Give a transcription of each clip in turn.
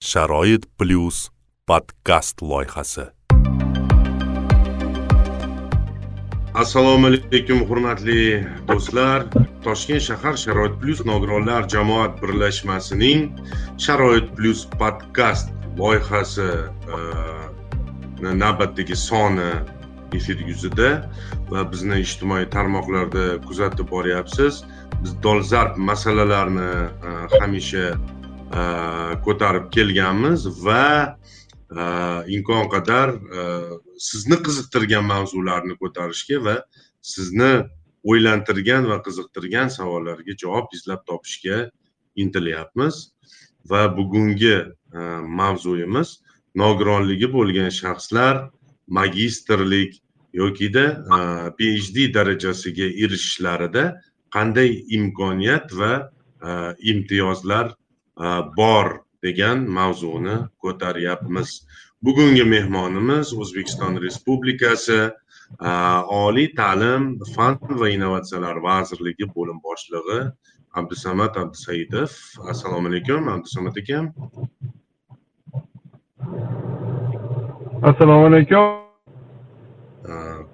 sharoit plyus podkast loyihasi. Assalomu alaykum hurmatli do'stlar. Toshkent shahar sharoit plyus nogironlar jamoat birlashmasining sharoit plyus podkast loyihasi e, navbatdagi soni efir yuzida va bizni ijtimoiy tarmoqlarda kuzatib boryapsiz. Biz dolzarb masalalarni e, hamisha Э, ko'tarib kelganmiz va э, imkon qadar э, sizni qiziqtirgan mavzularni ko'tarishga va sizni o'ylantirgan va qiziqtirgan savollarga javob izlab topishga intilyapmiz. Va bugungi e, mavzuyimiz nogironligi bo'lgan shaxslar magistrlik yokida e, phd darajasiga erishishlarida qanday imkoniyat va e, imtiyozlar bor degan mavzuni ko'taryapmiz. Bugungi mehmonimiz o'zbekiston respublikasi oliy ta'lim fan va innovatsiyalar vazirligi bo'lim boshlig'i abdusamad abdusaidov. Assalomu alaykum abdusamad aka assalomu alaykum.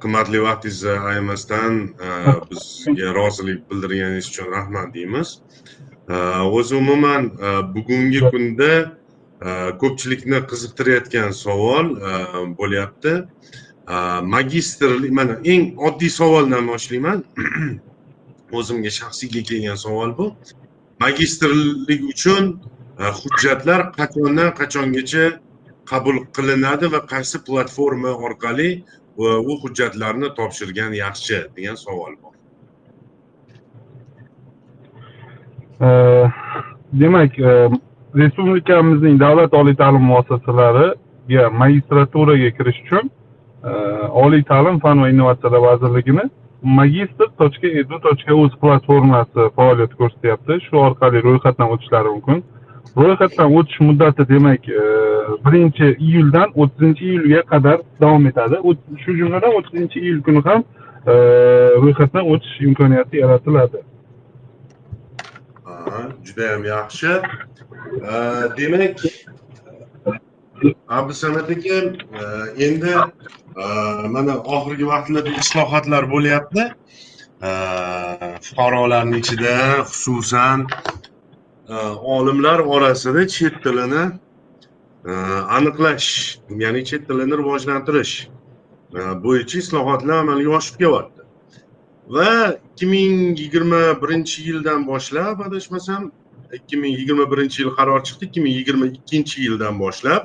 Qimmatli vaqtingizni ayamasdan bizga rozilik bildirganingiz uchun rahmat deymiz o'zi umuman bugungi kunda ko'pchilikni qiziqtirayotgan savol bo'lyapti. Magistrlik mana eng oddiy savoldan boshlayman. O'zimga shaxsiyga kelgan savol bu. Magistrlik uchun hujjatlar qachondan qachongacha qabul qilinadi va qaysi platforma orqali u hujjatlarni topshirgan yaxshi degan savol bor demak e, respublikamizning davlat oliy ta'lim muassasalariga magistraturaga kirish uchun e, oliy ta'lim fan va innovatsiyalar vazirligini magistr точка edu tochka uz platformasi faoliyat ko'rsatyapti. Shu orqali ro'yxatdan o'tishlari mumkin. Ro'yxatdan o'tish muddati demak e, birinchi iyuldan o'ttizinchi iyulga qadar davom etadi. Shu jumladan o'ttizinchi iyul kuni ham ro'yxatdan o'tish imkoniyati yaratiladi. Judayam yaxshi. Demak abdusamad aka endi mana oxirgi vaqtlarda islohotlar bo'lyapti. Fuqarolarni ichida xususan olimlar orasida chet tilini aniqlash ya'ni chet tilini rivojlantirish bo'yicha islohotlar amalga oshib kelyapti va ikki ming yigirma birinchi yildan boshlab adashmasam ikki ming yigirma birinchi yil qaror chiqdi ikki ming yigirma ikkinchi yildan boshlab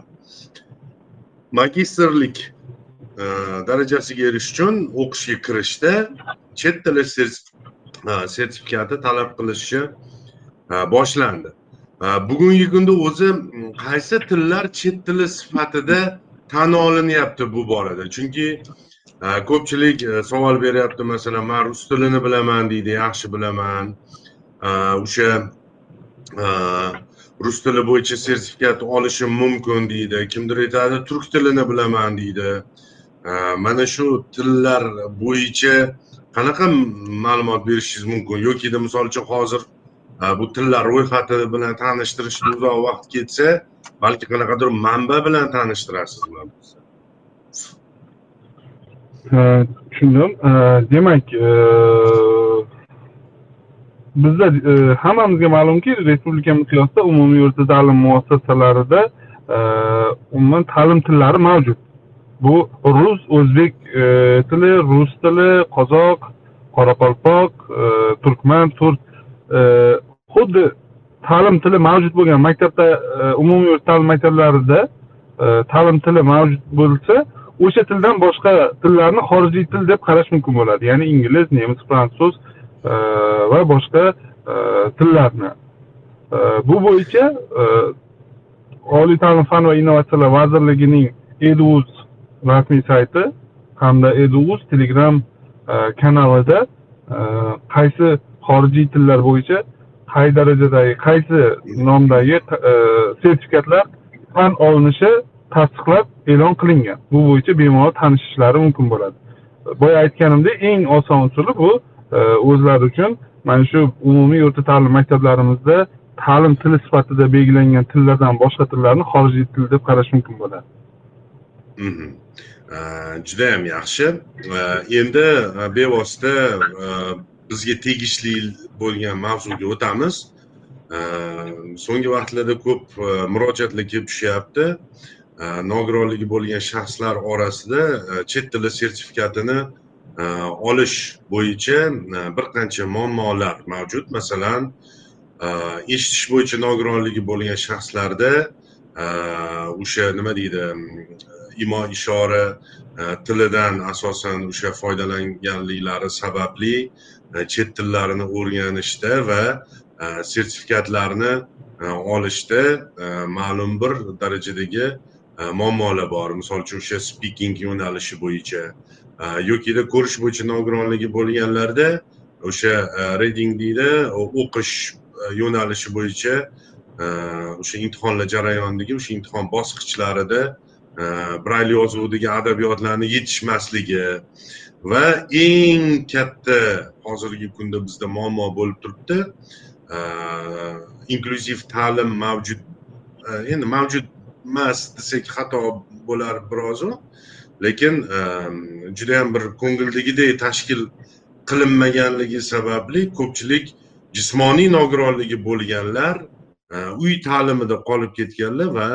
magistrlik e, darajasiga erishish uchun o'qishga kirishda chet tili e, sertifikati talab qilinishi e, boshlandi. E, bugungi kunda o'zi qaysi tillar chet tili sifatida tan olinyapti bu borada? Chunki ko'pchilik e, savol beryapti masalan man rus tilini bilaman deydi yaxshi bilaman o'sha e, rus tili bo'yicha sertifikat olishim mumkin deydi kimdir aytadi turk tilini bilaman deydi. Mana shu tillar bo'yicha qanaqa ma'lumot berishingiz mumkin? Yokida misol uchun hozir e, bu tillar ro'yxati bilan tanishtirishga uzoq vaqt ketsa balki qanaqadir manba bilan tanishtirasiz tushundim demak bizda hammamizga ma'lumki respublika miqyosida umumiy o'rta ta'lim muassasalarida umuman ta'lim tillari mavjud bu rus o'zbek tili rus tili qozoq qoraqalpoq turkman turk xuddi ta'lim tili mavjud bo'lgan maktabda umumiy o'rta ta'lim maktablarida ta'lim tili mavjud bo'lsa o'sha tildan boshqa tillarni xorijiy til deb qarash mumkin bo'ladi. Ya'ni ingliz nemis fransuz e, va boshqa e, tillarni. E, bu bo'yicha oliy ta'lim fan va innovatsiyalar vazirligining eduuz rasmiy sayti hamda eduuz telegram kanalida qaysi xorijiy tillar bo'yicha qay darajadagi qaysi nomdagi sertifikatlar tan olinishi tasdiqlab e'lon qilingan. Bu bo'yicha bemalol tanishishlari mumkin bo'ladi. Boya aytganimdek eng oson usuli bu e, o'zlari uchun mana shu umumiy o'rta ta'lim maktablarimizda ta'lim tili sifatida belgilangan tillardan boshqa tillarni xorijiy til deb qarash mumkin bo'ladi. Mhm. Э, judayam yaxshi. E, endi bevosita bizga tegishli bo'lgan mavzuga o'tamiz. So'nggi vaqtlarda ko'p murojaatlar kelib tushyapti. Э, nogironligi bo'lgan shaxslar orasida э, chet tili sertifikatini э, olish bo'yicha bir qancha muammolar mavjud. Masalan eshitish bo'yicha nogironligi bo'lgan shaxslarda o'sha nima deydi imo ishora tilidan asosan o'sha foydalanganliklari sababli e, chet tillarini o'rganishda va e, sertifikatlarni e, olishda ma'lum bir darajadagi Э, muammolar bor. Misol uchun o'sha speaking yo'nalishi bo'yicha. Э, Yokida ko'rish bo'yicha nogironligi bo'lganlarda o'sha э, reading deydi o'qish e, yo'nalishi bo'yicha e, o'sha imtihonlar jarayonidagi o'sha imtihon bosqichlarida e, brayl yozuvidagi adabiyotlarni yetishmasligi va eng katta hozirgi kunda bizda muammo bo'lib turibdi. Inklyuziv ta'lim mavjud endi mavjud emas desak xato bo'lar biroz lekin ehm, juda yam bir ko'ngildagidek tashkil qilinmaganligi sababli ko'pchilik jismoniy nogironligi bo'lganlar e, uy ta'limida qolib ketganlar va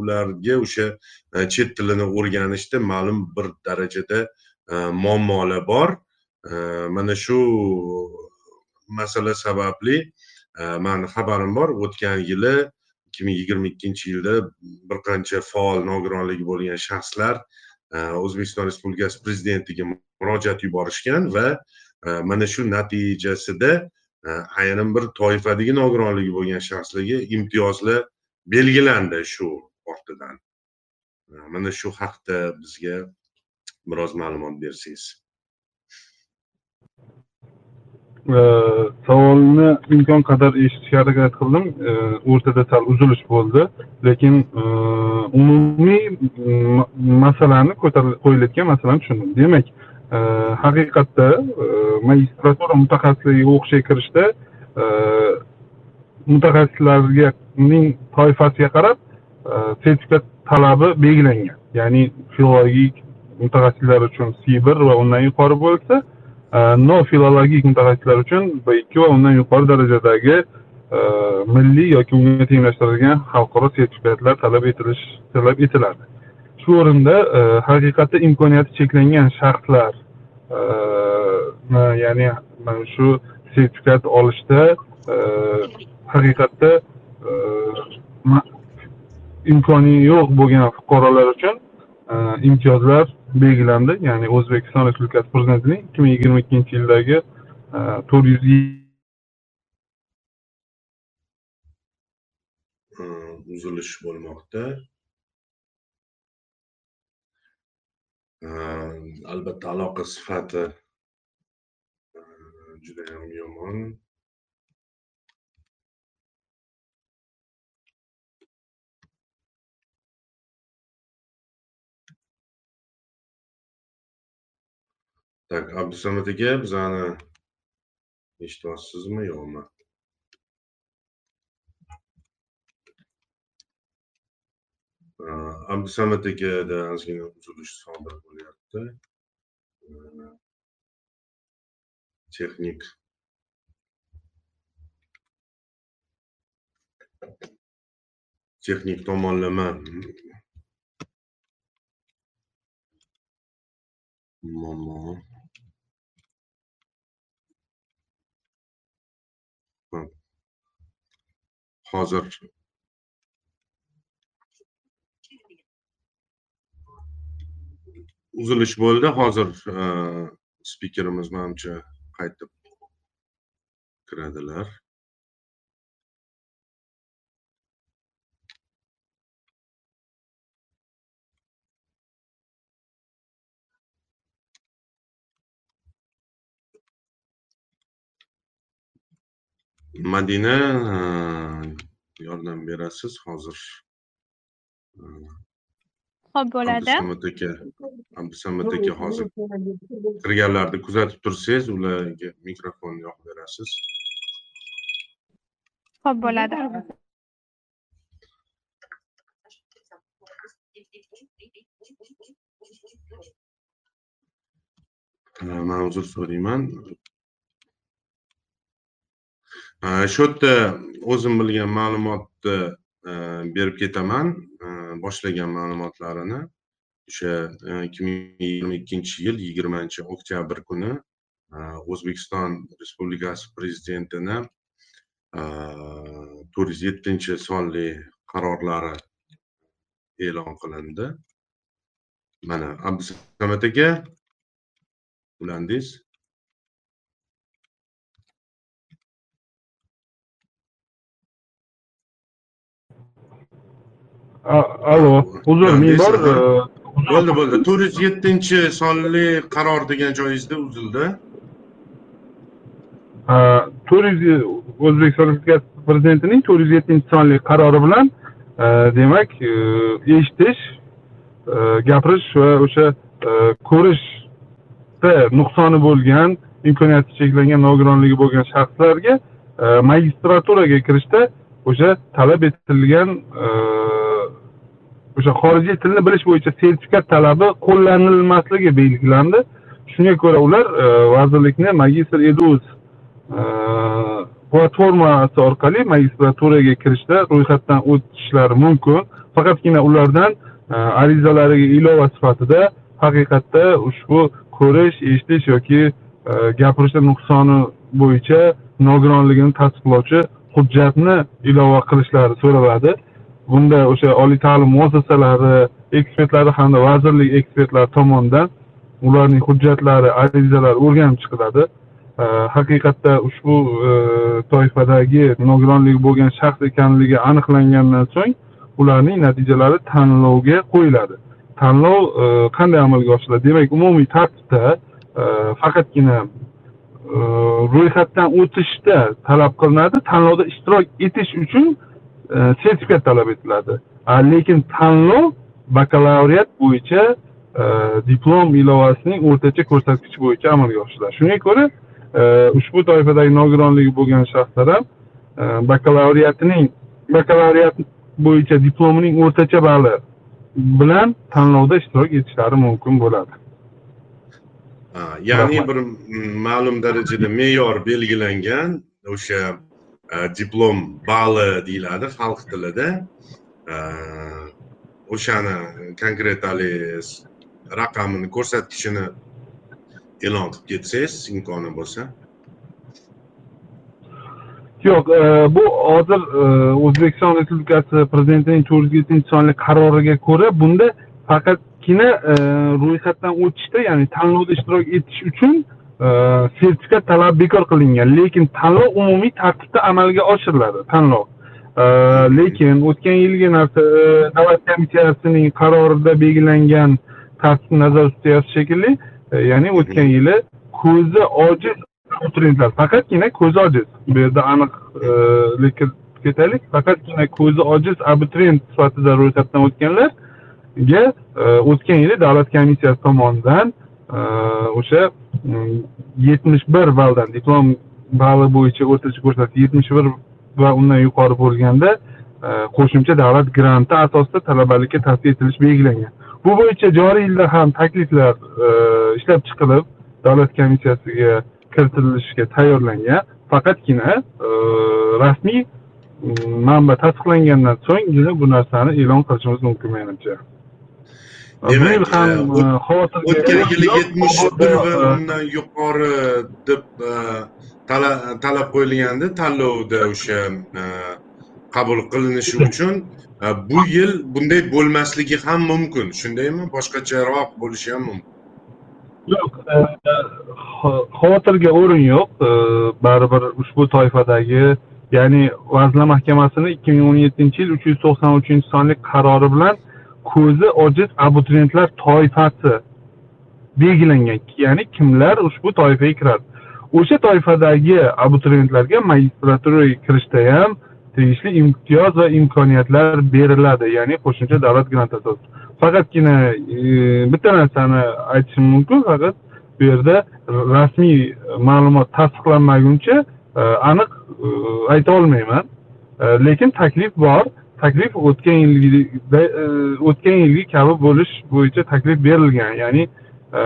ularga o'sha e, chet tilini o'rganishda ma'lum bir darajada e, muammolar bor. Mana shu masala sababli mani xabarim bor o'tgan yili ikki ming yigirma ikkinchi yilda bir qancha faol nogironligi bo'lgan shaxslar e, o'zbekiston respublikasi prezidentiga murojaat yuborishgan va e, mana shu natijasida e, ayrim bir toifadagi nogironligi bo'lgan shaxslarga imtiyozlar belgilandi shu ortidan. Mana shu haqda bizga biroz ma'lumot bersangiz. Savolni imkon qadar eshitishga harakat qildim. E, o'rtada sal uzilish bo'ldi. Lekin e, umumiy masalani ko'tarilib qo'yilayotgan masalani tushundim. Demak e, haqiqatda magistratura mutaxassisligiga o'qishga kirishda mutaxassislarning toifasiga qarab sertifikat talabi belgilangan. Ya'ni filologik mutaxassislar uchun c bir va undan yuqori bo'lsa no filologik mutaxassislar uchun b ikki va undan yuqori darajadagi milliy yoki unga tenglashtirilgan xalqaro sertifikatlar talab etilish talab etiladi shu o'rinda haqiqatda imkoniyati cheklangan shaxslar ya'ni mana shu sertifikat olishda haqiqatda imkoni yo'q bo'lgan fuqarolar uchun imtiyozlar belgilandi. Ya'ni o'zbekiston respublikasi prezidentining ikki ming yigirma ikkinchi yildagi e, to'rt yuz hmm, uzilish bo'lmoqda. E, albatta aloqa sifati e, judayam yomon. Tak abdusamad aka bizani eshityapsizmi yo'qmi E, abdusamad akada ozgina uzilish sodir bo'lyapti texnik texnik tomonlama muammo Ha. Hozir. Uzilish bo'ldi hozir e, spikerimiz manimcha qaytib kiradilar. Madina e, yordam berasiz hozir E, Xo'p bo'ladi. abdusamad aka abdusamad aka hozir kirganlarni kuzatib tursangiz ularga mikrofonni yoqib berasiz Xo'p bo'ladi. man uzr so'rayman shu yerda э, o'zim bilgan ma'lumotni э, berib ketaman э, boshlagan ma'lumotlarini. O'sha e, ikki ming yigirma ikkinchi yil yigirmanchi oktyabr kuni e, o'zbekiston respublikasi prezidentini e, to'rt yuz yettinchi sonli qarorlari e'lon qilindi. Mana abdusamad aka ulandingiz Allo, uzr, men bor. Bo'ldi bo'ldi to'rt yuz yettinchi sonli qaror degan joyingizda uzildi. To'rt yuz o'zbekiston respublikasi prezidentining to'rt yuz yettinchi sonli qarori bilan e, demak e, eshitish e, gapirish va o'sha ko'rishda nuqsoni bo'lgan imkoniyati cheklangan nogironligi bo'lgan shaxslarga magistraturaga kirishda o'sha talab etilgan o'sha xorijiy tilni bilish bo'yicha sertifikat talabi qo'llanilmasligi belgilandi. Shunga ko'ra ular e, vazirlikni magistr eduz e, platformasi orqali magistraturaga kirishda ro'yxatdan o'tishlari mumkin. Faqatgina ulardan e, arizalariga ilova sifatida haqiqatda ushbu ko'rish eshitish yoki gapirishda nuqsoni bo'yicha nogironligini tasdiqlovchi hujjatni ilova qilishlari so'raladi. Bunda o'sha oliy ta'lim muassasalari ekspertlari hamda vazirlik ekspertlari tomonidan ularning hujjatlari arizalari o'rganib chiqiladi. Haqiqatda ushbu e, toifadagi nogironligi bo'lgan shaxs ekanligi aniqlangandan so'ng ularning natijalari tanlovga qo'yiladi. Tanlov e, qanday amalga oshiriladi? Demak umumiy tartibda e, faqatgina ro'yxatdan o'tishda talab qilinadi. Tanlovda ishtirok etish uchun sertifikat talab etiladi. Lekin tanlov bakalavriat bo'yicha e, diplom ilovasining o'rtacha ko'rsatkichi bo'yicha amalga oshiriladi shunga ko'ra e, ushbu toifadagi nogironligi bo'lgan shaxslar ham e, bakalavriatining bakalavriat bo'yicha diplomining o'rtacha balli bilan tanlovda ishtirok etishlari mumkin bo'ladi. Ya'ni bir ma'lum darajada me'yor belgilangan o'sha diplom balli deyiladi xalq tilida o'shani konkret haligi raqamini ko'rsatkichini e'lon qilib ketsangiz imkoni bo'lsa yo'q bu hozir o'zbekiston respublikasi prezidentining to'rt yuz yettinchi sonli qaroriga ko'ra bunda faqatgina ro'yxatdan o'tishda ya'ni tanlovda ishtirok etish uchun Э, sertifikat talabi bekor qilingan lekin tanlov umumiy tartibda amalga oshiriladi tanlov. Э, lekin o'tgan yilgi narsa э, davlat komissiyasining qarorida belgilangan tartibni nazarda tutyapti shekilli e, ya'ni o'tgan yili ko'zi ojiz abituriyentlar faqatgina ko'zi ojiz. Bu yerda aniqlik e, kiritib ketaylik. Faqatgina ko'zi ojiz abituriyent sifatida ro'yxatdan o'tganlarga e, o'tgan yili davlat komissiyasi tomonidan Э, o'sha mm, yetmish bir balldan diplom balli bo'yicha o'rtacha ko'rsatkich yetmish bir va undan yuqori bo'lganda e, qo'shimcha davlat granti asosida talabalikka tavsiya etilishi belgilangan. Bu bo'yicha joriy yilda ham takliflar e, ishlab chiqilib davlat komissiyasiga kiritilishga tayyorlangan. Faqatgina e, rasmiy manba tasdiqlangandan so'nggina bu narsani e'lon qilishimiz mumkin menimcha. Demak, e, e, o'tgan yili yetmish bir va undan yuqori deb e, tala- talab qo'yilgandi tanlovda o'sha qabul qilinishi uchun. Bu yil bunday bo'lmasligi ham mumkin. Shundaymi? Boshqacharoq bo'lishi ham mumkin. Yo'q xa- xavotirga o'rin yo'q. Baribir ushbu toifadagi ya'ni vazirlar mahkamasini ikki ming o'n yettinchi yil uch yuz to'qson uchinchi sonli qarori bilan ko'zi ojiz abituriyentlar toifasi belgilangan ya'ni kimlar ushbu toifaga kiradi? O'sha toifadagi abituriyentlarga magistraturaga kirishda ham tegishli imtiyoz va imkoniyatlar beriladi ya'ni qo'shimcha davlat granti asosida. Faqatgina e, bitta narsani aytishim mumkin faqat bu yerda rasmiy ma'lumot tasdiqlanmaguncha e, aniq e, ayta olmayman. E, lekin taklif bor. Taklif o'tgan yilgida e, o'tgan yilgi kabi bo'lish bo'yicha taklif berilgan. Ya'ni e,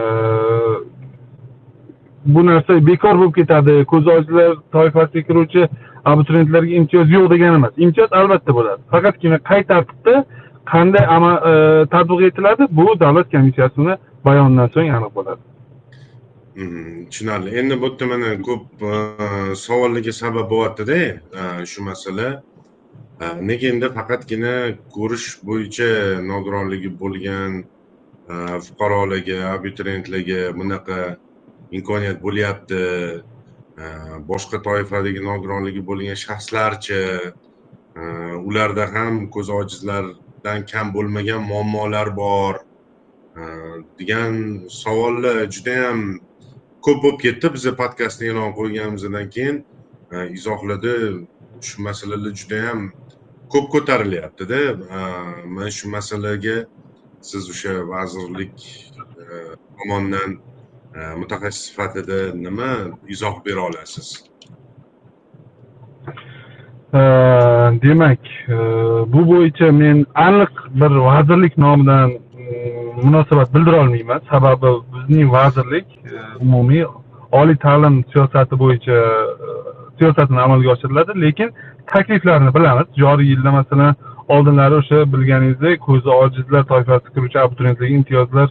bu narsa bekor bo'lib ketadi. Ko'zi ojizlar toifasiga kiruvchi abituriyentlarga imtiyoz yo'q degani emas. Imtiyoz albatta bo'ladi. Faqatgina qay tartibda qanday e, tatbiq etiladi bu davlat komissiyasini bayonidan so'ng aniq bo'ladi. Mhm, tushunarli. Endi bu yerda mana ko'p e, savollarga sabab bo'lyaptida shu masala. Э, nega endi faqatgina ko'rish bo'yicha nogironligi bo'lgan e, fuqarolarga abituriyentlarga bunaqa imkoniyat bo'lyapti. E, boshqa toifadagi nogironligi bo'lgan shaxslarchi e, ularda ham ko'zi ojizlardan kam bo'lmagan muammolar bor degan savollar judayam ko'p bo'lib ketdi. Biza podkastni e'lon qilganimizdan keyin izohlarda shu masalalar judayam ko'p ko'tarilyaptida. Mana shu masalaga siz o'sha vazirlik e, tomonidan e, mutaxassis sifatida nima izoh bera olasiz? Demak e, bu bo'yicha men aniq bir vazirlik nomidan munosabat bildira olmayman. Sababi bizning vazirlik umumiy oliy ta'lim siyosati bo'yicha siyosatini amalga oshiriladi lekin takliflarni bilamiz. Joriy yilda masalan oldinlari o'sha bilganingizdek ko'zi ojizlar toifasiga kiruvchi abituriyentlarga imtiyozlar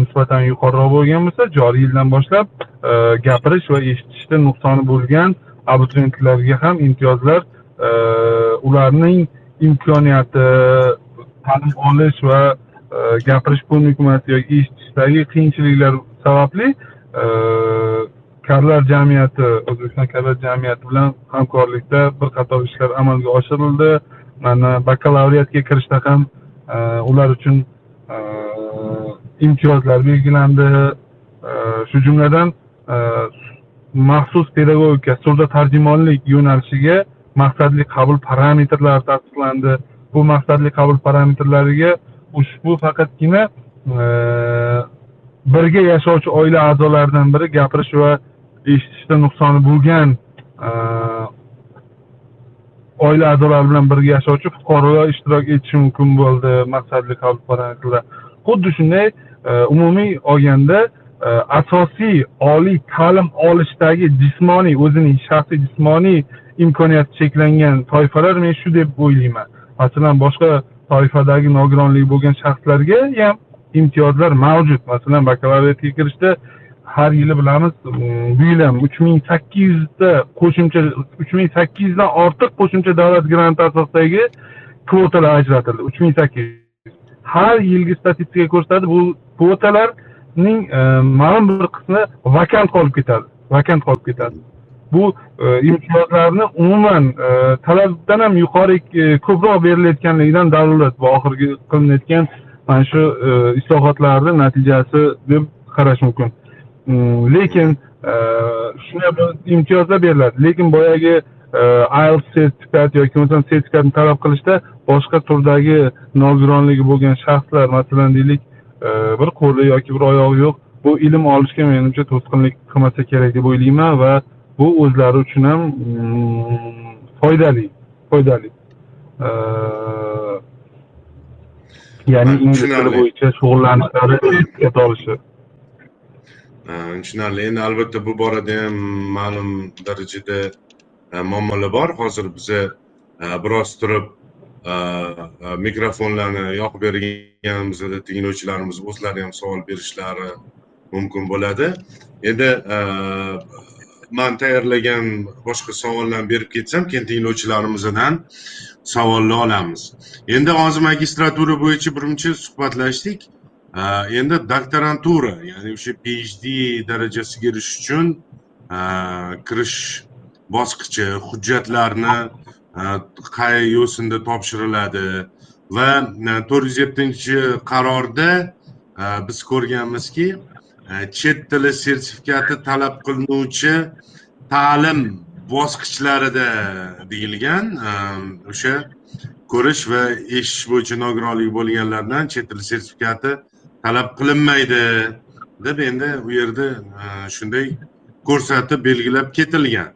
nisbatan yuqoriroq bo'lgan bo'lsa joriy yildan boshlab e, gapirish va eshitishda nuqsoni bo'lgan abituriyentlarga ham imtiyozlar e, ularning imkoniyati ta'lim olish va e, gapirish ko'nikmasi yoki eshitishdagi qiyinchiliklar sababli karlar jamiyati o'zbekiston karlar jamiyati bilan hamkorlikda bir qator ishlar amalga oshirildi. Mana bakalavriatga kirishda ham e, ular uchun e, imtiyozlar belgilandi. E, shu jumladan maxsus pedagogika surda tarjimonlik yo'nalishiga maqsadli qabul parametrlari tasdiqlandi. Bu maqsadli qabul parametrlariga ushbu faqatgina birga yashovchi oila a'zolaridan biri gapirish va eshitishda nuqsoni bo'lgan e, oila a'zolari bilan birga yashovchi fuqarolar ishtirok etishi mumkin bo'ldi maqsadli qabul parametrlar xuddi shunday e, umumiy olganda e, asosiy oliy ta'lim olishdagi jismoniy o'zining shaxsiy jismoniy imkoniyati cheklangan toifalar men shu deb o'ylayman. Masalan boshqa toifadagi nogironligi bo'lgan shaxslarga ham imtiyozlar mavjud. Masalan bakalavriatga kirishda har yili bilamiz e, bu yil ham uch ming sakkiz yuzta qo'shimcha uch ming sakkiz yuzdan ortiq qo'shimcha davlat granti asosidagi kvotalar ajratildi uch ming sakkiz yuz. Har yilgi statistika ko'rsatadi bu kvotalarning e, ma'lum bir qismi vakant qolib ketadi vakant qolib ketadi. Bu e, imtiyozlarni umuman talabdan ham yuqori ko'proq berilayotganligidan dalolat bu oxirgi qilinayotgan mana shu islohotlarni natijasi deb qarash mumkin. Lekin shunday imtiyozlar beriladi lekin boyagi ielts sertifikat yoki bo'lmasam sertifikatni talab qilishda boshqa turdagi nogironligi bo'lgan shaxslar masalan deylik bir qo'li yoki bir oyog'i yo'q bu ilm olishga menimcha to'sqinlik qilmasa kerak deb o'ylayman va bu o'zlari uchun ham foydali foydali ya'ni ingliz tili bo'yicha shug'ullanishlari sertifikat olishi tushunarli endi albatta bu borada ham ma'lum darajada muammolar bor hozir biza biroz turib mikrofonlarni yoqib berganimizda tinglovchilarimiz o'zlari ham savol berishlari mumkin bo'ladi endi man tayyorlagan boshqa savollarni berib ketsam keyin tinglovchilarimizdan savollar olamiz endi hozir magistratura bo'yicha birmuncha suhbatlashdik endi doktorantura ya'ni o'sha phd darajasiga erishish uchun kirish bosqichi hujjatlarni qay yo'sinda topshiriladi va e, to'rt yuz yettinchi qarorda e, biz ko'rganmizki e, chet tili sertifikati talab qilinuvchi ta'lim bosqichlarida deyilgan o'sha ko'rish va eshitish bo'yicha nogironligi bo'lganlardan chet tili sertifikati talab qilinmaydi deb endi u yerda e, shunday ko'rsatib belgilab ketilgan.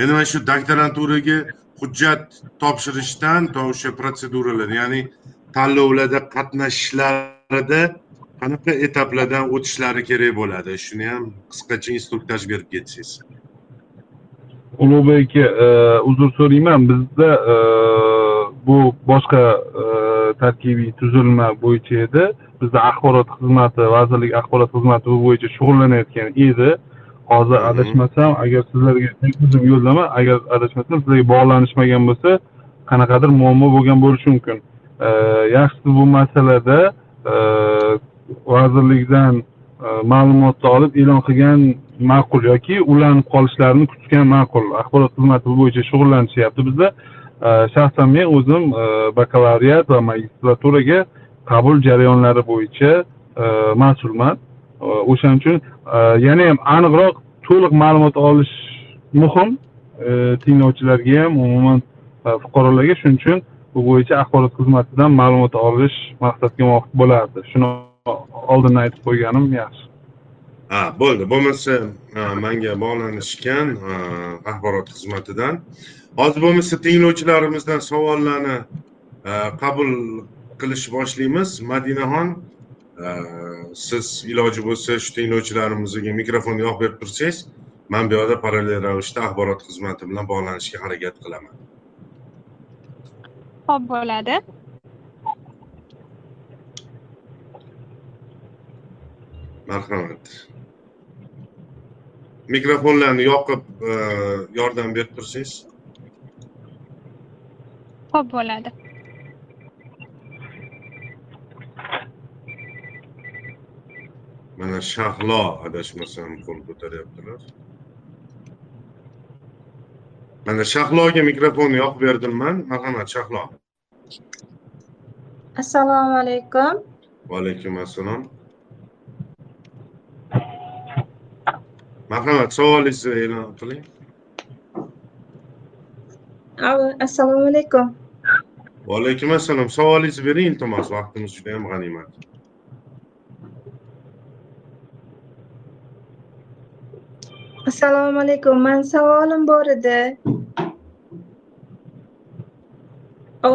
Endi mana shu doktoranturaga hujjat topshirishdan to o'sha protseduralar ya'ni tanlovlarda qatnashishlarida qanaqa etaplardan o'tishlari kerak bo'ladi? Shuni ham qisqacha instruktaj berib ketsangiz. Ulug'bek aka e, uzr so'rayman. Bizda e, bu boshqa tarkibiy tuzilma bo'yicha edi. Bizda axborot xizmati vazirlik axborot xizmati bu bo'yicha shug'ullanayotgan edi. Hozir adashmasam agar sizlarga o'zim yo'llama agar adashmasam sizlarga bog'lanishmagan bo'lsa qanaqadir muammo bo'lgan bo'lishi mumkin. Yaxshisi bu masalada e, vazirlikdan e, ma'lumotni olib e'lon qilgan ma'qul yoki ulanib qolishlarini kutgan ma'qul. Axborot xizmati bu bo'yicha shug'ullanishyapti bizda Э, shaxsan men o'zim э, bakalavriat va magistraturaga qabul jarayonlari bo'yicha э, mas'ulman. O'shaning uchun yana ham aniqroq to'liq ma'lumot olish muhim. Tinglovchilarga ham umuman e, fuqarolarga shuning uchun bu bo'yicha axborot xizmatidan ma'lumot olish maqsadga muvofiq bo'lardi. Shuni oldindan aytib qo'yganim yaxshi. Ha bo'ldi. Bo'lmasa e, manga bog'lanishgan e, axborot xizmatidan hozir bo'lmasa tinglovchilarimizdan savollarni ha, qabul qilishni boshlaymiz. Madinaxon ha, siz iloji bo'lsa shu tinglovchilarimizga mikrofonni yoqib berib tursangiz man bu yoqda parallel ravishda axborot xizmati bilan bog'lanishga harakat qilaman. Xo'p bo'ladi. marhamat. Mikrofonlarni yoqib ha, yordam berib tursangiz Xo'p bo'ladi. mana shahlo adashmasam qo'l ko'taryaptilar. Mana shahloga mikrofonni yoqib berdim man. Marhamat shahlo. Assalomu alaykum. Va alaykum assalom marhamat savolingizni e'lon qiling. Alo, assalomu alaykum va alaykum assalom savolingizni bering iltimos vaqtimiz juda yam g'animat assalomu alaykum man savolim bor edi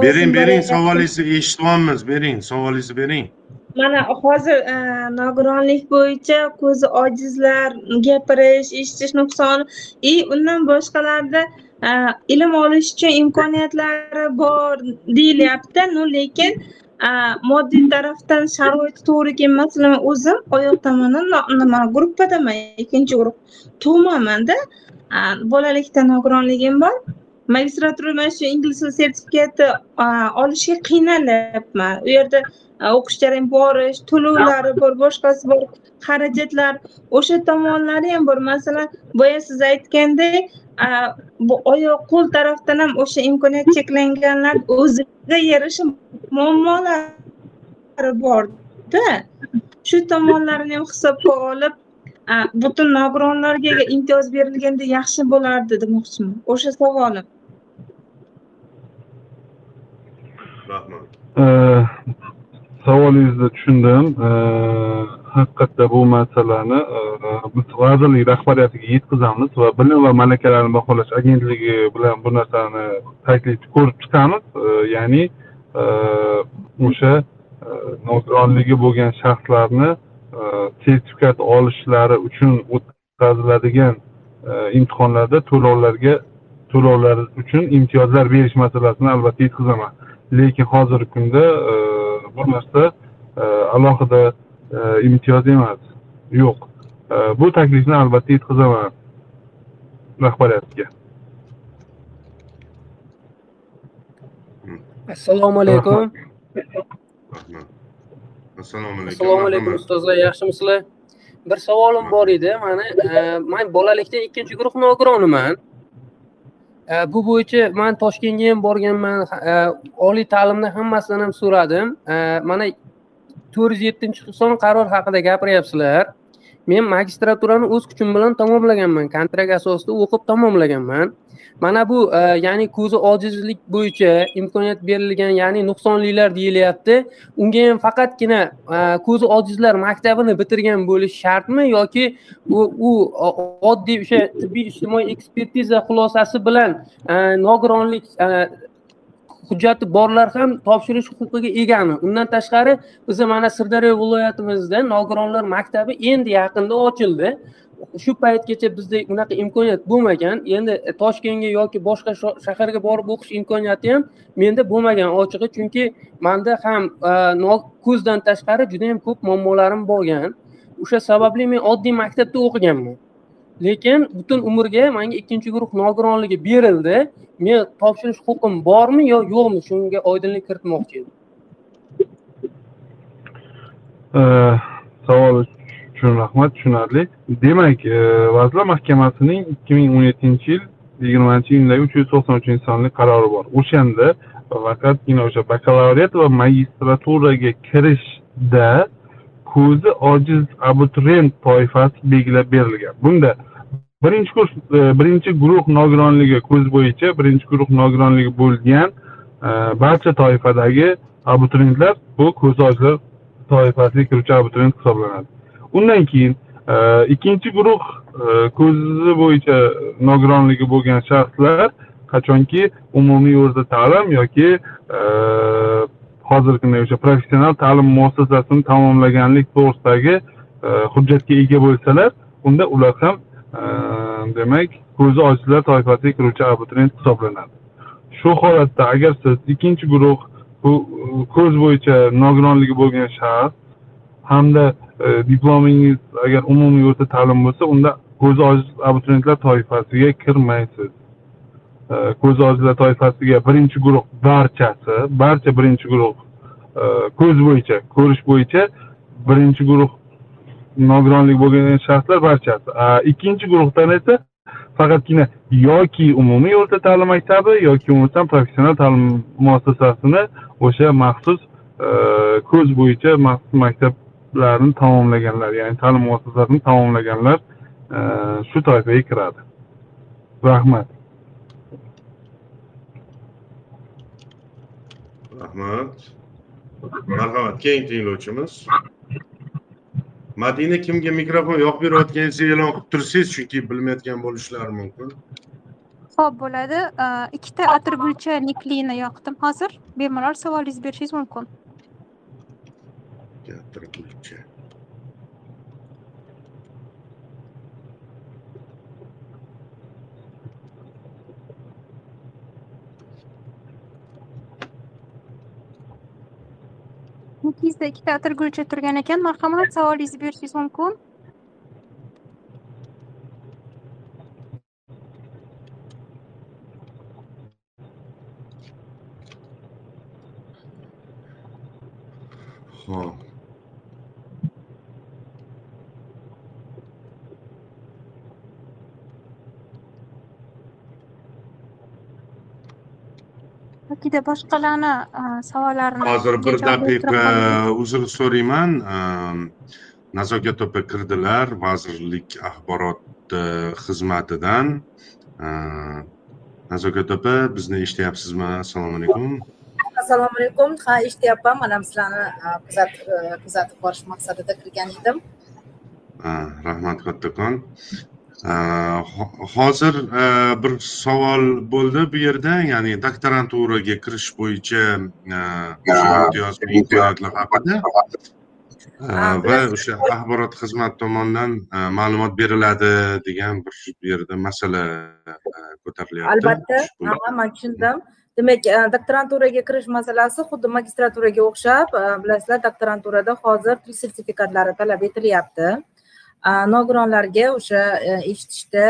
bering bering savolingizni eshityapmiz bering savolingizni bering mana hozir e, nogironlik bo'yicha ko'zi ojizlar gapirish eshitish nuqsoni и undan boshqalarda ilm olish uchun imkoniyatlari bor deyilyapti no lekin moddiy tarafdan sharoiti to'g'ri kelmas masalan o'zim oyoq tomondan nima gruppadaman ikkinchi guruh tug'mamanda. Bolalikda bolalikdan nogironligim bor. Magistratura mana shu ingliz tili sertifikati olishga qiynalyapman u yerda e, o'qish jarayoni borish to'lovlari bor boshqasi bor xarajatlar o'sha tomonlari ham bor. Masalan boya siz aytgandek bu oyoq qo'l tarafdan ham o'sha imkoniyat cheklanganlar o'ziga yarasha muammolari borda. Shu tomonlarini ham hisobga olib butun nogironlarga imtiyoz berilganda yaxshi bo'lardi demoqchiman. O'sha savolim. Rahmat savolingizni tushundim. Haqiqatda bu masalani biz e, vazirlik rahbariyatiga yetkazamiz va bilim va malakalarni baholash agentligi bilan bu narsani taklif ko'rib chiqamiz. Ya'ni e, o'sha e, nogironligi bo'lgan shaxslarni sertifikat olishlari uchun o'tkaziladigan imtihonlarda to'lovlarga to'lovlar uchun imtiyozlar berish masalasini albatta yetkazaman. Lekin hozirgi kunda e, bu narsa e, alohida e, imtiyoz emas. Yo'q. E, bu taklifni albatta yetkazaman rahbariyatga. Assalomu alaykum. Assalomu alaykum. Assalomu alaykum ustozlar yaxshimisizlar? Bir savolim bor edi mani man bolalikdan ikkinchi guruh nogironiman E, bu bo'yicha man toshkentga ham borganman e, oliy ta'limni hammasidan ham so'radim. E, mana to'rt yuz yettinchi son qaror haqida gapiryapsizlar. Men magistraturani o'z kuchim bilan tamomlaganman kontrakt asosida o'qib tamomlaganman. Mana bu e, ya'ni ko'zi ojizlik bo'yicha imkoniyat berilgan ya'ni nuqsonlilar deyilyapti. Unga ham faqatgina e, ko'zi ojizlar maktabini bitirgan bo'lishi shartmi yoki u u oddiy o'sha tibbiy ijtimoiy ekspertiza xulosasi bilan e, nogironlik e, hujjati borlar ham topshirish huquqiga egami undan tashqari biza mana sirdaryo viloyatimizda nogironlar maktabi endi yaqinda ochildi. Shu paytgacha bizda unaqa imkoniyat bo'lmagan. Endi toshkentga yoki boshqa shaharga borib o'qish imkoniyati ham menda bo'lmagan ochig'i. Chunki manda ham e, ko'zdan tashqari juda yam ko'p muammolarim bo'lgan. O'sha sababli men oddiy maktabda o'qiganman. Lekin butun umrga manga ikkinchi guruh nogironligi berildi. Men topshirish huquqim bormi yo yo'qmi? Shunga oydinlik kiritmoqchi edim. Savol uchun rahmat tushunarli. Demak vazirlar mahkamasining ikki ming o'n yettinchi yil yigirmanchi iyundagi uch yuz to'qson uchinchi sonli qarori bor. O'shanda faqatgina o'sha bakalavriat va magistraturaga kirishda ko'zi ojiz abituriyent toifasi belgilab berilgan. Bunda birinchi kurs e, birinchi guruh nogironligi ko'z bo'yicha birinchi guruh nogironligi bo'lgan e, barcha toifadagi abituriyentlar bu ko'z ojizlar toifasiga kiruvchi abituriyent hisoblanadi. Undan keyin e, ikkinchi guruh ko'zi bo'yicha nogironligi bo'lgan shaxslar qachonki umumiy o'rta ta'lim yoki hozirgi kunda o'sha professional ta'lim muassasasini tamomlaganlik to'g'risidagi hujjatga ega bo'lsalar unda ular ham Ehm, demak ko'zi ojizlar toifasiga kiruvchi abituriyent hisoblanadi. Shu holatda agar siz ikkinchi guruh bu ko'z bo'yicha nogironligi bo'lgan shaxs hamda e, diplomingiz agar umumiy o'rta ta'lim bo'lsa unda ko'zi ojiz abituriyentlar toifasiga kirmaysiz. E, ko'zi ojizlar toifasiga birinchi guruh barchasi barcha birinchi guruh e, ko'z bo'yicha ko'rish bo'yicha birinchi guruh nogironlik bo'lgan shaxslar barchasi. Ikkinchi guruhdan esa faqatgina yoki umumiy o'rta ta'lim maktabi yoki bo'lmasam professional ta'lim muassasasini o'sha maxsus e, ko'z bo'yicha maxsus maktablarni tamomlaganlar ya'ni ta'lim muassasasini tamomlaganlar e, shu toifaga kiradi. Rahmat. Rahmat. Marhamat keyingi tinglovchimiz. Madina kimga mikrofon yoqib berayotganingizni e'lon qilib tursangiz chunki bilmayotgan bo'lishlari mumkin. Ho'p bo'ladi. Ikkita atirgulcha niklini yoqdim. Hozir bemalol savolingizni berishingiz mumkin gapirguvchi nikingizda ikkita atirgulcha turgan ekan marhamat savolingizni berishingiz mumkin ho'p yokida boshqalarni savollarini hozir bir daqiqa uzr so'rayman. Nazokat opa kirdilar vazirlik axborot xizmatidan. Nazokat opa bizni eshityapsizmi? Assalomu alaykum. Assalomu alaykum. Ha eshityapman. Mana sizlarni kuzatib borish maqsadida kirgan edim. Rahmat kattakon hozir bir savol bo'ldi bu yerda ya'ni doktoranturaga kirish bo'yicha imtiyoz haqida va o'sha axborot xizmati tomonidan ma'lumot beriladi degan bir bu yerda masala ko'tarilyapti albatta ha man tushundim demak doktoranturaga kirish masalasi xuddi magistraturaga o'xshab bilasizlar doktoranturada hozir til sertifikatlari talab etilyapti nogironlarga o'sha e, eshitishda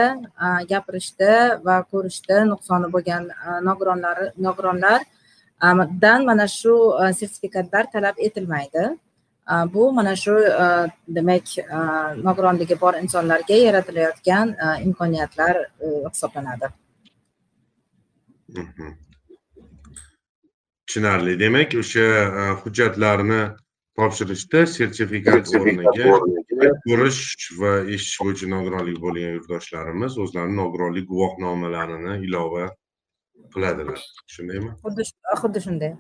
gapirishda va ko'rishda nuqsoni bo'lgan nogironlar nogironlardan mana shu e, sertifikatlar talab etilmaydi. Bu mana shu e, demak nogironligi bor insonlarga yaratilayotgan imkoniyatlar hisoblanadi. Mhm. tushunarli. Demak o'sha hujjatlarni topshirishda sertifikat o'rniga ko'rish va eshitish bo'yicha nogironligi bo'lgan yurtdoshlarimiz o'zlarini nogironlik guvohnomalarini ilova qiladilar shundaymi xuddi xuddi shunday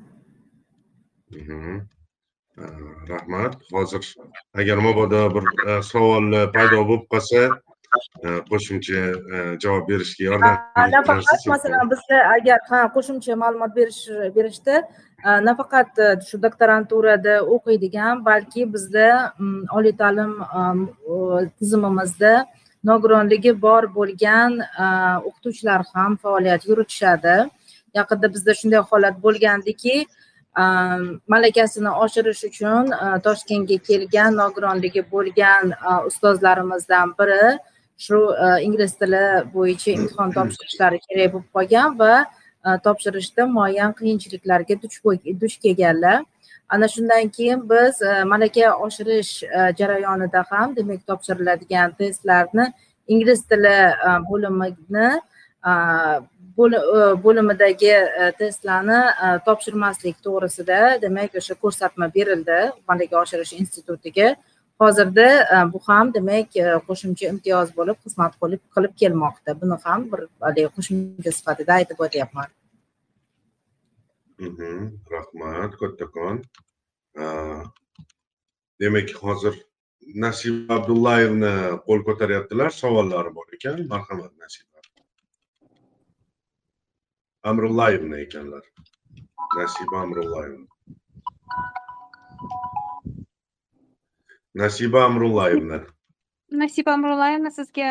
rahmat hozir agar mabodo bir savol uh, paydo bo'lib qolsa qo'shimcha javob berishga yordam nafaqat masalan bizda agar ha qo'shimcha ma'lumot berish berishda nafaqat shu doktoranturada o'qiydigan balki bizda oliy ta'lim tizimimizda nogironligi bor bo'lgan o'qituvchilar ham faoliyat yuritishadi yaqinda bizda shunday holat bo'lgandiki malakasini oshirish uchun toshkentga kelgan nogironligi bo'lgan ustozlarimizdan biri shu ingliz tili bo'yicha imtihon topshirishlari kerak bo'lib qolgan va Э, topshirishda muayyan qiyinchiliklarga duch kelganlar. Ana shundan keyin biz э, malaka oshirish э, jarayonida ham demak topshiriladigan testlarni ingliz tili bo'limini bo'limidagi testlarni topshirmaslik to'g'risida demak o'sha ko'rsatma berildi malaka oshirish institutiga. Hozirda e, bu ham demak e, qo'shimcha imtiyoz bo'lib xizmat qilib qilib kelmoqda. Buni ham bir haligi qo'shimcha sifatida aytib o'tyapman. Mhm, rahmat kattakon. E, demak hozir nasiba abdullayevni qo'l ko'taryaptilar. Savollari bor ekan. Marhamat nasiba amrullayevna ekanlar. Nasiba amrullayevna nasiba amrullayevna Nasiba Amrullayevna, sizga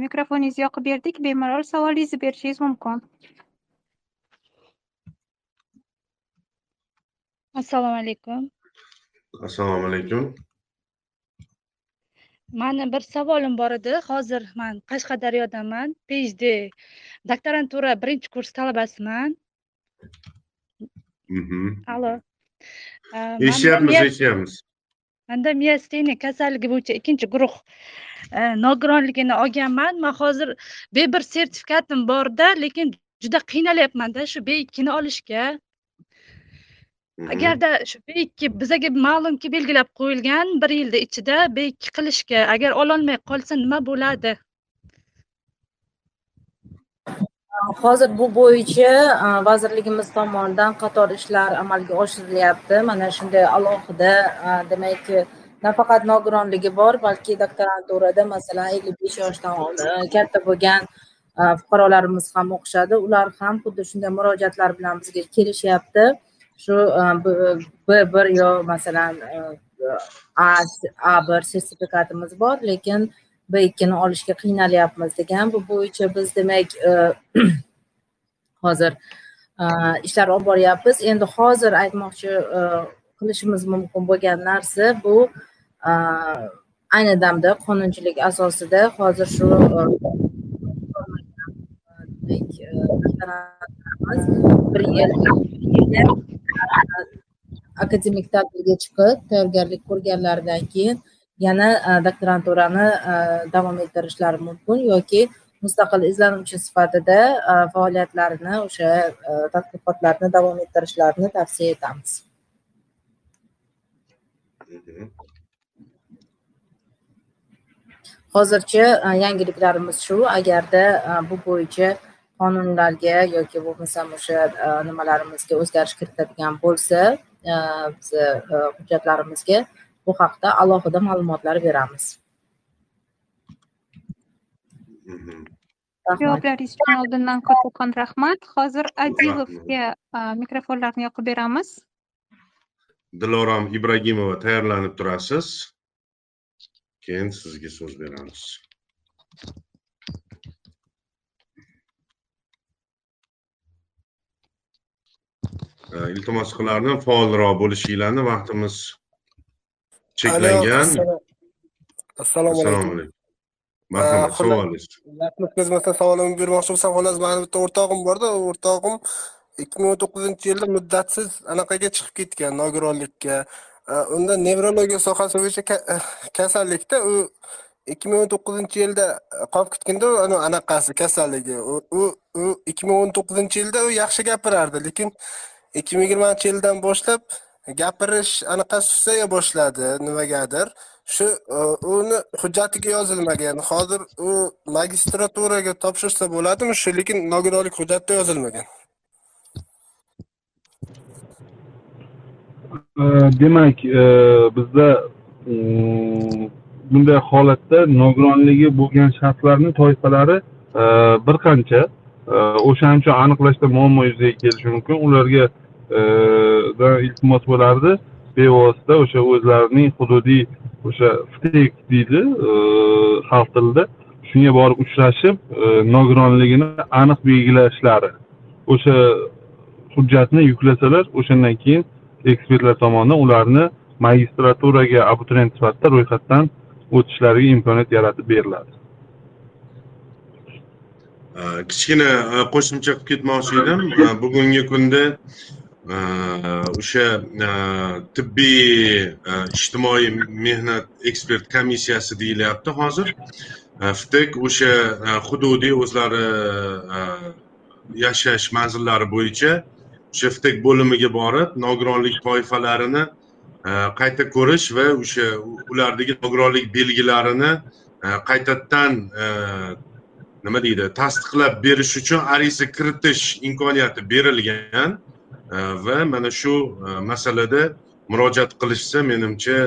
mikrofoningizni yoqib berdik. Bemalol savolingizni berishingiz mumkin. assalomu alaykum. Assalomu alaykum. Mani bir savolim bor edi. Hozir man qashqadaryodaman. Phd doktorantura birinchi kurs talabasiman. Mhm. Э, manda eshityapmiz eshityapmiz manda miasteniya kasalligi bo'yicha ikkinchi guruh e, nogironligini olganman man hozir b bir sertifikatim borda lekin juda qiynalyapmanda shu b ikkini olishga. Mhm. agarda shu b ikki bizaga ma'lumki belgilab qo'yilgan bir yilda ichida b ikki qilishga agar ololmay qolsa nima bo'ladi Э, hozir bu bo'yicha э, vazirligimiz tomonidan qator ishlar amalga oshirilyapti. Mana shunday alohida э, demak nafaqat nogironligi bor balki doktoranturada masalan ellik besh yoshdan e, katta bo'lgan e, fuqarolarimiz ham o'qishadi. Ular ham xuddi shunday murojaatlar bilan bizga kelishyapti. Shu e, b B bir yo masalan a a bir sertifikatimiz bor lekin b ikkini olishga qiynalyapmiz degan. Bu bo'yicha biz demak e, hozir e, ishlar olib boryapmiz. Endi hozir aytmoqchi e, qilishimiz mumkin bo'lgan narsa bu ayni damda qonunchilik asosida hozir shu bir yil akademik ta'tilga chiqib tayyorgarlik ko'rganlaridan keyin yana e, doktoranturani e, davom ettirishlari mumkin yoki mustaqil izlanuvchi sifatida e, faoliyatlarini o'sha tadqiqotlarni davom ettirishlarini tavsiya etamiz Mhm. hozircha yangiliklarimiz shu agarda bu bo'yicha qonunlarga yoki bo'lmasam o'sha nimalarimizga o'zgarish kiritadigan bo'lsa biz e, hujjatlarimizga bu haqda alohida ma'lumotlar beramiz. Javoblaringiz uchun oldindan kattakon rahmat. Hozir Adilovga a, mikrofonlarni yoqib beramiz. dilorom ibragimova tayyorlanib turasiz. Keyin sizga so'z beramiz. Eh, iltimos qilardim faolroq bo'lishinglarni vaqtimiz cheklangan Alo, assalomu alaykum marhamat savolingiz rahmat xizmatdan savolimni bermoqchi bo'lsam xullas mani bitta o'rtog'im borda o'rtog'im ikki ming o'n to'qqizinchi yilda muddatsiz anaqaga chiqib ketgan nogironlikka. Unda nevrologiya sohasi bo'yicha ka- kasallikda u ikki ming o'n to'qqizinchi yilda qolib ketganda anaqasi kasalligi. U u ikki ming o'n to'qqizinchi yilda u yaxshi gapirardi lekin ikki ming yigirmanchi yildan boshlab gapirish anaqa susaya boshladi. Nimagadir? Shu e, uni hujjatiga yozilmagan. Hozir u magistraturaga topshirsa bo'ladimi? Shu lekin nogironlik hujjatida yozilmagan. E, demak e, bizda bunday holatda nogironligi bo'lgan shaxslarni toifalari bir qancha o'shaning uchun aniqlashda muammo yuzaga kelishi mumkin. Ularga iltimos bo'lardi. Bevosita o'sha o'zlarining hududiy o'sha ftek deydi xalq tilida. Shunga borib uchrashib nogironligini aniq belgilashlari. O'sha hujjatni yuklasalar o'shandan keyin ekspertlar tomonidan ularni magistraturaga abituriyent sifatida ro'yxatdan o'tishlariga imkoniyat yaratib beriladi. Kichkina qo'shimcha qilib ketmoqchi edim. Bugungi kunda o'sha tibbiy ijtimoiy mehnat ekspert komissiyasi deyilyapti hozir vtek o'sha hududiy o'zlari yashash manzillari bo'yicha o'sha vtek bo'limiga borib nogironlik toifalarini qayta ko'rish va o'sha ulardagi nogironlik belgilarini qaytadan nima deydi tasdiqlab berish uchun ariza kiritish imkoniyati berilgan va mana shu masalada murojaat qilishsa menimcha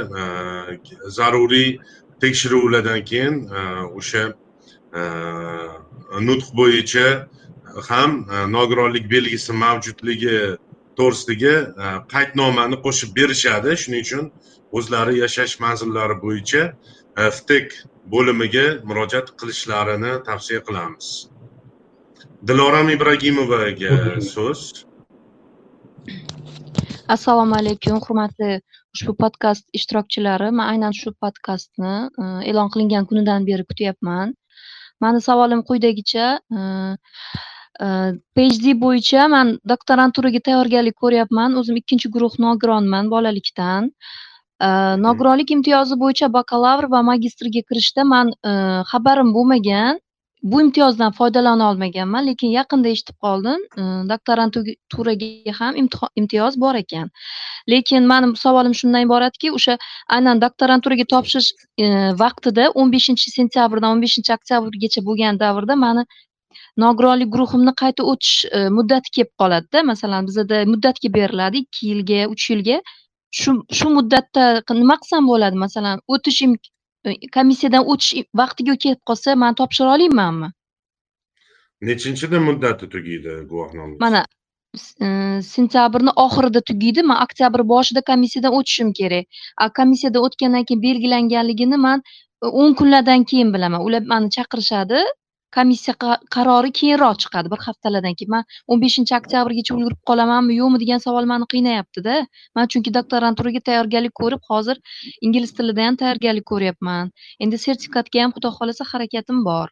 zaruriy tekshiruvlardan keyin o'sha nutq bo'yicha ham nogironlik belgisi mavjudligi to'g'risidagi qaydnomani qo'shib berishadi shuning uchun o'zlari yashash manzillari bo'yicha ftek bo'limiga murojaat qilishlarini tavsiya qilamiz diloram ibragimovaga so'z assalomu alaykum hurmatli ushbu podkast ishtirokchilari. Man aynan shu podkastni e, e'lon qilingan kunidan beri kutyapman. Mani savolim quyidagicha e, e, phd bo'yicha man doktoranturaga tayyorgarlik ko'ryapman. O'zim ikkinchi guruh nogironman bolalikdan. Nogironlik imtiyozi bo'yicha bakalavr va magistrga kirishda man xabarim bo'lmagan. Bu imtiyozdan foydalana olmaganman lekin yaqinda eshitib qoldim. Doktoranturaga ham imtiyoz bor ekan. Lekin mani savolim shundan iboratki o'sha aynan doktoranturaga topshirish vaqtida o'n beshinchi sentyabrdan o'n beshinchi oktyabrgacha bo'lgan davrda mani nogironlik guruhimni qayta o'tish muddati kelib qoladida. Masalan bizada muddatga beriladi ikki yilga uch yilga. Shu shu muddatda nima qilsam bo'ladi. Masalan o'tish komissiyadan o'tish vaqtiga kelib qolsa man topshira olmaymanmi nechinchida muddati tugaydi guvohnomangiz mana e, sentyabrni oxirida tugaydi man oktyabr boshida komissiyadan o'tishim kerak. A komissiyadan o'tgandan keyin belgilanganligini man o'n kunlardan keyin bilaman. Ular mani chaqirishadi komissiya qarori keyinroq chiqadi. Bir haftalardan keyin man o'n beshinchi oktyabrgacha ulgurib qolamanmi yo'qmi degan savol mani qiynayaptida. Man chunki doktoranturaga tayyorgarlik ko'rib hozir ingliz tilida ham tayyorgarlik ko'ryapman. Endi sertifikatga ham xudo xohlasa harakatim bor.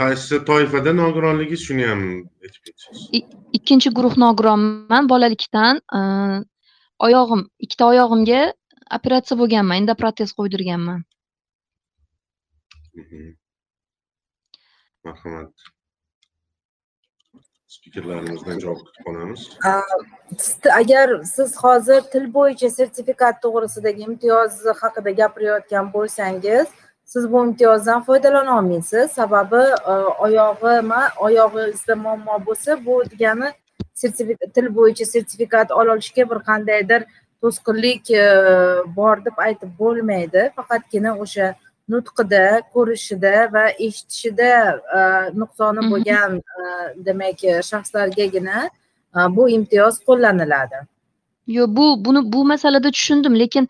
Qaysi toifada nogironligingiz shuni ham aytib ketsangiz ikkinchi guruh nogironman. Bolalikdan oyog'im ikkita oyog'imga operatsiya bo'lganman endoprotez qo'ydirganman marhamat spikerlarimizdan javob kutib qolamiz agar siz hozir til bo'yicha sertifikat to'g'risidagi imtiyoz haqida gapirayotgan bo'lsangiz siz bu imtiyozdan foydalana olmaysiz. Sababi e, oyog'i oyog'imi oyog'ingizda muammo bo'lsa bu degani til bo'yicha sertifikat olishga bir qandaydir to'sqinlik e, bor deb aytib bo'lmaydi. Faqatgina o'sha nutqida ko'rishida va eshitishida e, nuqsoni bo'lgan e, demak shaxslargagina e, bu imtiyoz qo'llaniladi. Yo'q bu buni bu masalada tushundim lekin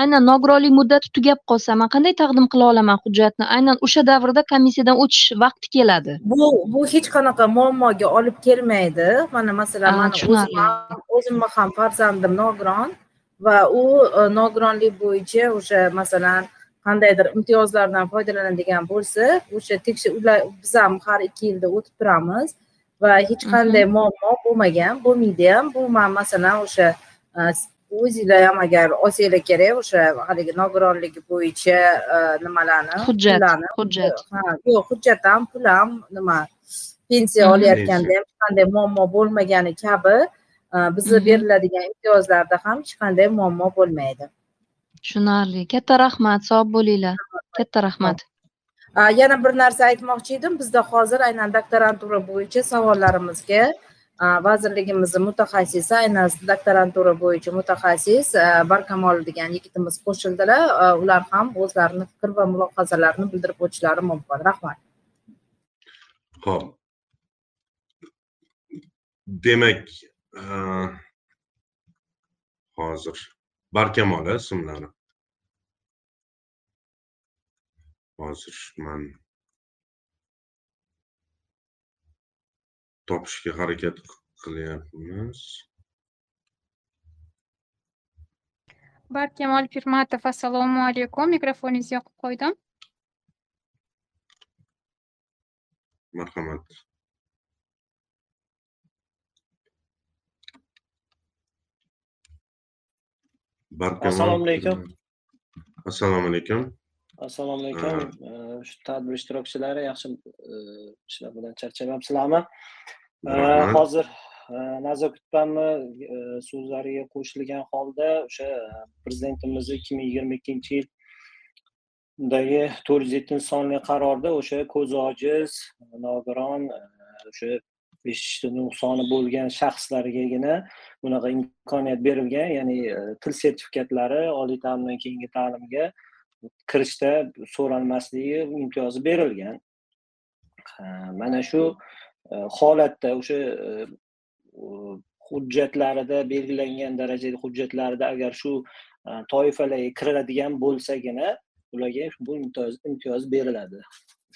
aynan nogironlik muddati tugab qolsa man qanday taqdim qila olaman hujjatni? Aynan o'sha davrda komissiyadan o'tish vaqti keladi. Bu bu hech qanaqa muammoga olib kelmaydi. Mana masalan mani o'zim ham o'zimni ham farzandim nogiron va u nogironlik bo'yicha o'sha masalan qandaydir imtiyozlardan foydalanadigan bo'lsa o'sha tekshir biz ham har ikki yilda o'tib turamiz va hech qanday muammo bo'lmagan bo'lmaydi ham. Bu man masalan o'sha e, o'zinglar ham agar olsanglar kerak o'sha haligi nogironligi bo'yicha e, nimalarni hujjat hujjat. Ha yo'q hujjat ham pul ham nima pensiya olayotganda ham hech qanday muammo bo'lmagani kabi bizni Mhm. beriladigan imtiyozlarda ham hech qanday muammo bo'lmaydi tushunarli. Katta rahmat sog' bo'linglar. Katta rahmat. A, yana bir narsa aytmoqchi edim. Bizda hozir aynan doktorantura bo'yicha savollarimizga vazirligimizni mutaxassisi aynan doktorantura bo'yicha mutaxassis barkamol degan yigitimiz qo'shildilar. Ular ham o'zlarini fikr va mulohazalarini bildirib o'tishlari mumkin. Rahmat. Xo'p. Demak, hozir Barkamol ismlari. Hozir man topishga harakat qilyapmiz. Barkamol Pirmatov, assalomu alaykum. Mikrofoningizni yoqib qo'ydim. Marhamat. Assalomu alaykum. Assalomu alaykum. assalomu alaykum. Shu tadbir ishtirokchilari yaxshi eh, ishlar bilan charchamabsizlarmi hozir eh, nazokat opamni eh, so'zlariga qo'shilgan holda o'sha prezidentimizni ikki ming yigirma ikkinchi yildagi to'rt yuz yettinchi sonli qarorda o'sha ko'zi ojiz nogiron o'sha eshitish nuqsoni bo'lgan shaxslargagina bunaqa imkoniyat berilgan ya'ni e, til sertifikatlari oliy ta'limdan keyingi ta'limga kirishda so'ralmasligi imtiyozi berilgan. Mana shu e, holatda o'sha e, hujjatlarida belgilangan darajadagi hujjatlarida agar shu toifalarga kiradigan bo'lsagina ularga bu imtiyoz imtiyoz beriladi.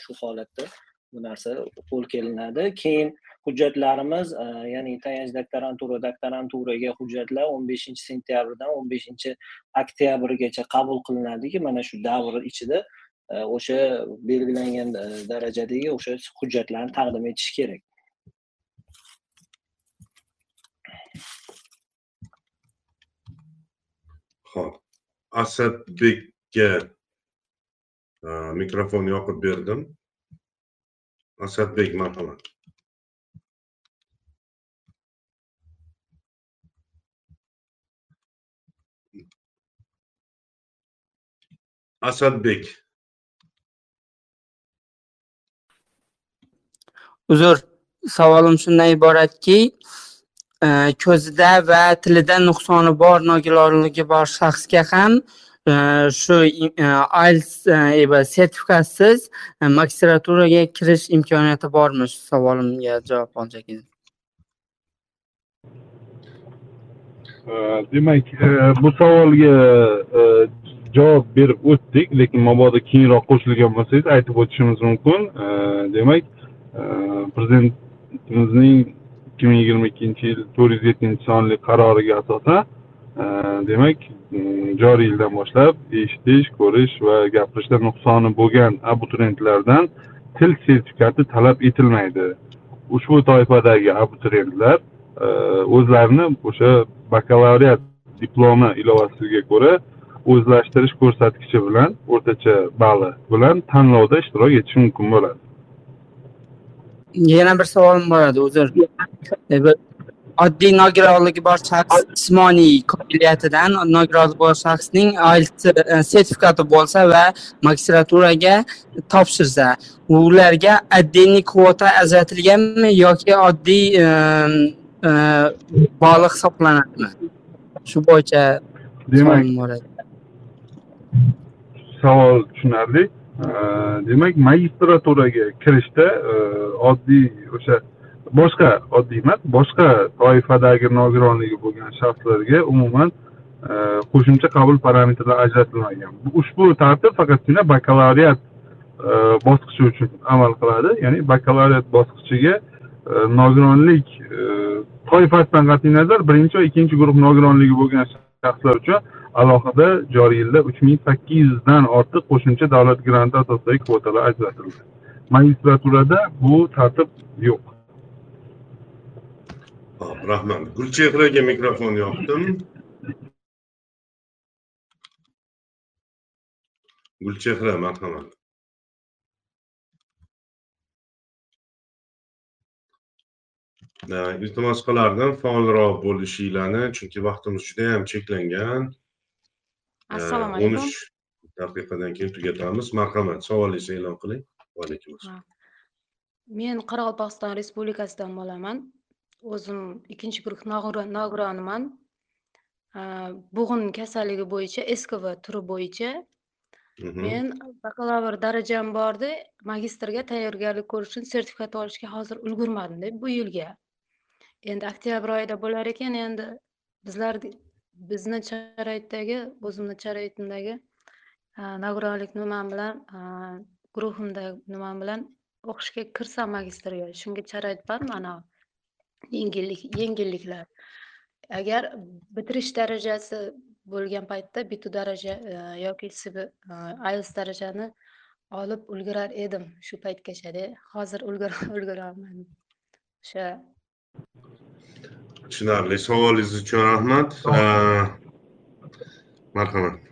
Shu holatda bu narsa qo'l kelinadi. Keyin hujjatlarimiz e, ya'ni tayanch doktorantura doktoranturaga hujjatlar o'n beshinchi sentyabrdan o'n beshinchi oktyabrgacha qabul qilinadiki mana shu davr ichida e, o'sha belgilangan e, darajadagi o'sha hujjatlarni taqdim etish kerak Xo'p. Asadbekka mikrofon yoqib berdim. Asadbek marhamat. Asadbek. uzr savolim shundan iboratki e, ko'zida va tilida nuqsoni bor nogironligi bor shaxsga ham e, shu e, IELTS e, sertifikatsiz magistraturaga kirish imkoniyati bormi shu savolimga javob Э, demak bu savolga javob berib o'tdik lekin mabodo keyinroq qo'shilgan bo'lsangiz aytib o'tishimiz mumkin. Demak prezidentimizning ikki ming yigirma ikkinchi yil to'rt yuz yettinchi sonli qaroriga asosan demak mm, joriy yildan boshlab eshitish ko'rish va gapirishda nuqsoni bo'lgan abituriyentlardan til sertifikati talab etilmaydi. Ushbu toifadagi abituriyentlar o'zlarini o'sha bakalavriat diplomi ilovasiga ko'ra o'zlashtirish ko'rsatkichi bilan o'rtacha balli bilan tanlovda ishtirok etishi mumkin bo'ladi. Yana bir savolim bor edi uzr. E, oddiy nogironligi bor shaxs jismoniy qobiliyatidan nogironligi bor shaxsning e, sertifikati bo'lsa va magistraturaga topshirsa ularga отдельный kvota ajratilganmi yoki oddiy e, ball hisoblanadimi? Shu bo'yicha demak savol tushunarli. Demak magistraturaga kirishda e, oddiy o'sha boshqa oddiy emas boshqa toifadagi nogironligi bo'lgan shaxslarga umuman e, qo'shimcha qabul parametrlari ajratilmagan. Ushbu tartib faqatgina bakalavriat e, bosqichi uchun amal qiladi. Ya'ni bakalavriat bosqichiga nogironlik toifasidan qat'iy nazar birinchi va ikkinchi guruh nogironligi bo'lgan shaxslar uchun alohida joriy yilda uch ming sakkiz yuzdan ortiq qo'shimcha davlat granti asosidagi kvotalar ajratildi magistraturada bu tartib yo'q rahmat. Gulchehraga mikrofon yoqdim. Gulchehra marhamat. iltimos qilardim faolroq bo'lishinglarni chunki vaqtimiz juda yam cheklangan assalomu o'n alaykum. uch daqiqadan keyin tugatamiz. Marhamat savolingizni e'lon qiling. Va alaykum assalom men qoraqalpog'iston respublikasidan bo'laman. O'zim ikkinchi guruh nogironiman bug'un kasalligi bo'yicha skv turi bo'yicha Mhm. men bakalavr darajam bordi. Magistrga tayyorgarlik ko'rish uchun sertifikat olishga hozir ulgurmadimda bu yilga. Endi oktyabr oyida bo'lar ekan endi bizlar bizni sharoitdagi o'zimni sharoitimdagi a, nogironlik nimam bilan guruhimda nimam bilan o'qishga kirsam magistrga shunga sharoit bormi ana yengillik yengilliklar. Agar bitirish darajasi bo'lgan paytda bitu daraja e, yoki ielts darajani olib ulgurar edim shu paytgachada hozir ulgura ulgurolmadim o'sha tushunarli savolingiz uchun rahmat marhamat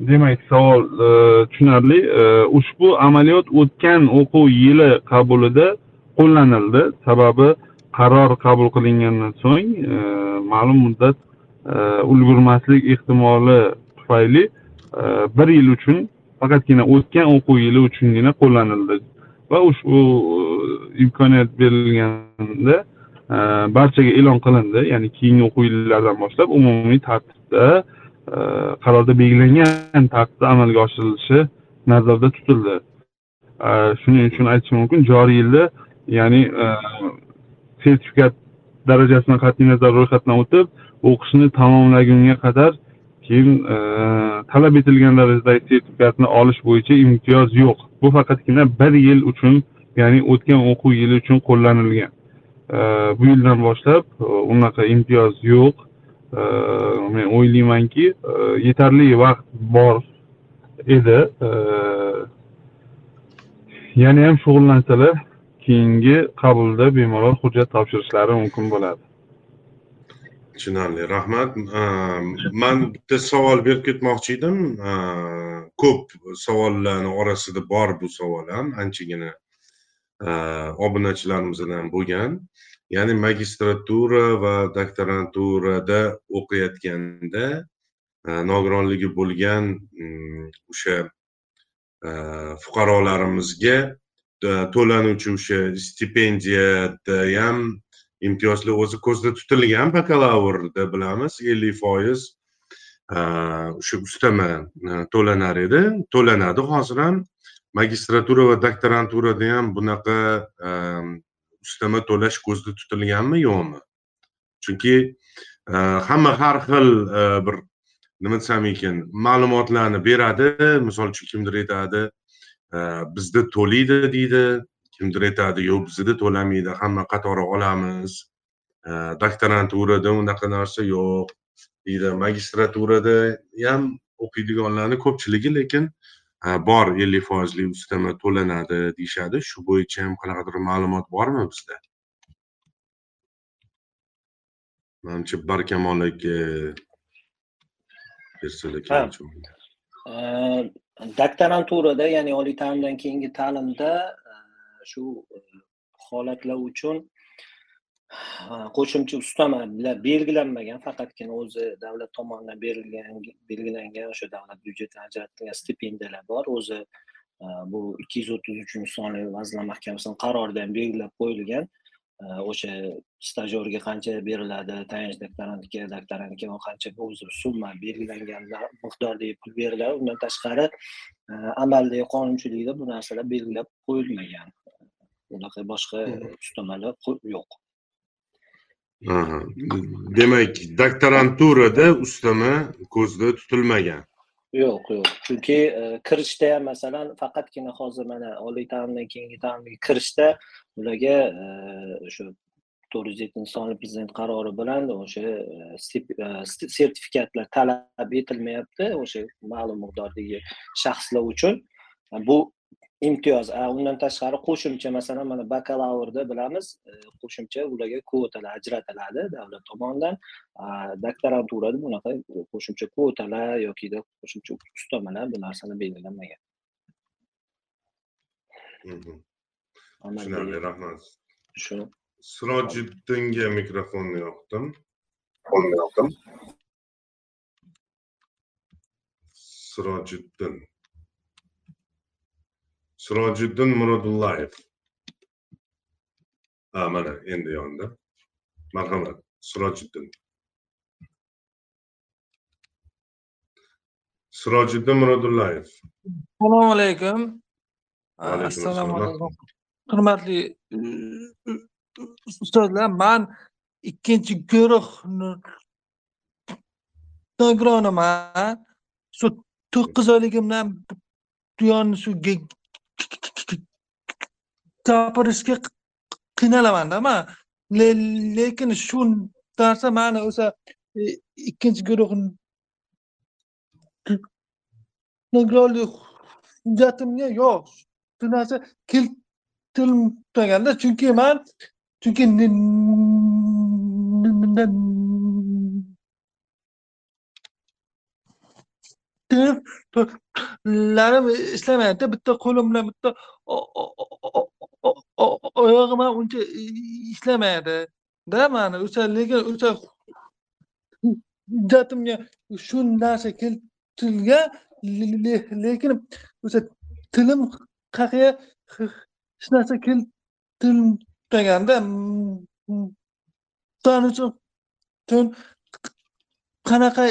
demak savol e, tushunarli E, ushbu amaliyot o'tgan o'quv yili qabulida qo'llanildi. Sababi qaror qabul qilingandan so'ng e, ma'lum muddat e, ulgurmaslik ehtimoli tufayli e, bir yil uchun faqatgina o'tgan o'quv yili uchungina qo'llanildi. Va ushbu e, imkoniyat berilganda e, barchaga e'lon qilindi. Ya'ni keyingi o'quv yillaridan boshlab umumiy tartibda e, qarorda belgilangan tartibda amalga oshirilishi nazarda tutildi. Shuning uchun aytishim mumkin joriy yilda ya'ni e, sertifikat darajasidan qat'iy nazar ro'yxatdan o'tib o'qishni tamomlagunga qadar keyin e, talab etilgan darajadagi sertifikatni olish bo'yicha imtiyoz yo'q. Bu faqatgina bir yil uchun ya'ni o'tgan o'quv yili uchun qo'llanilgan. Bu yildan boshlab e, unaqa imtiyoz yo'q. Men o'ylaymanki e, yetarli vaqt bor edi. Yana ham shug'ullansalar keyingi qabulda bemalol hujjat topshirishlari mumkin bo'ladi. Tushunarli. Rahmat. Man bitta savol berib ketmoqchi edim. Ko'p savollarni orasida bor bu savol ham. Anchagina obunachilarimizdan ham bo'lgan ya'ni magistratura va doktoranturada o'qiyotganda nogironligi bo'lgan o'sha fuqarolarimizga to'lanuvchi o'sha stipendiyada ham imtiyozli o'zi ko'zda tutilgan bakalavrda bilamiz ellik foiz o'sha ustama to'lanar edi to'lanadi hozir ham magistratura va doktoranturada ham bunaqa ehm, ustama to'lash ko'zda tutilganmi yo'qmi? Chunki ehm, hamma har xil ehm, bir nima desam ekan ma'lumotlarni beradi. Misol uchun kimdir aytadi bizda to'laydi deydi. Kimdir aytadi yo'q bizda to'lamaydi hamma qatori olamiz. Doktoranturada unaqa narsa yo'q deydi. Magistraturada ham o'qiydiganlarni ko'pchiligi lekin bor ellik foizli ustama to'lanadi deyishadi shu bo'yicha ham qanaqadir ma'lumot bormi bizda manimcha barkamol aka doktoranturada ya'ni oliy ta'limdan keyingi ta'limda shu holatlar uchun qo'shimcha ustama bilan belgilanmagan faqatgina o'zi davlat tomonidan berilgan belgilangan o'sha davlat byudjetidan ajratilgan stipendiyalar bor. O'zi eh, bu ikki yuz o'ttiz uchinchi sonli vazirlar mahkamasining qarorida ham belgilab qo'yilgan. Eh, o'sha stajyorga qancha beriladi tayanch doktorantga doktorantga qancha o'zi summa belgilangan miqdordagi pul beriladi. Undan tashqari eh, amaldagi qonunchilikda bu narsalar belgilab qo'yilmagan. Unaqa boshqa ustamalar yo'q. Demak doktoranturada ustama ko'zda tutilmagan. Yo'q yo'q. Chunki eh, kirishda ham masalan faqatgina hozir mana oliy ta'limdan keyingi ta'limga kirishda ularga o'sha to'rt yuz yettinchi sonli prezident qarori bilan o'sha st- sertifikatlar talab etilmayapti o'sha ma'lum miqdordagi shaxslar uchun. Bu imtiyoz. Undan tashqari qo'shimcha masalan mana bakalavrda bilamiz. Eh, qo'shimcha ularga kvotalar ajratiladi davlat tomonidan. Doktoranturada bunaqa qo'shimcha kvotalar yoki qo'shimcha ustamalar bu narsalar belgilanmagan. Mhm. Tushunarli rahmat shu sirojiddinga mikrofonni yoqdim sirojiddin sirojiddin murodullayev ha mana endi yondi marhamat sirojiddin sirojiddin murodullayev assalomu alaykum. Assalomu assalom. alaykum. Hurmatli ustozlar man ikkinchi guruh no- nogironman shu to'qqiz oyligimdan buyon shu gapirishga qiynalamanda man Le- lekin shu narsa mani o'sha e, ikkinchi guruh nogironlik hujjatimga yo'q. Shu narsa keltirilmaganda chunki man chunki larim ishlamayapti. Bitta qo'lim bilan bitta oyog'im ham uncha ishlamaydi. Da mani o'sha lekin o'sha hujjatimga shu narsa keltirilgan lekin o'sha tilim haqida hech narsa keltirilmaganda shuning uchun qanaqa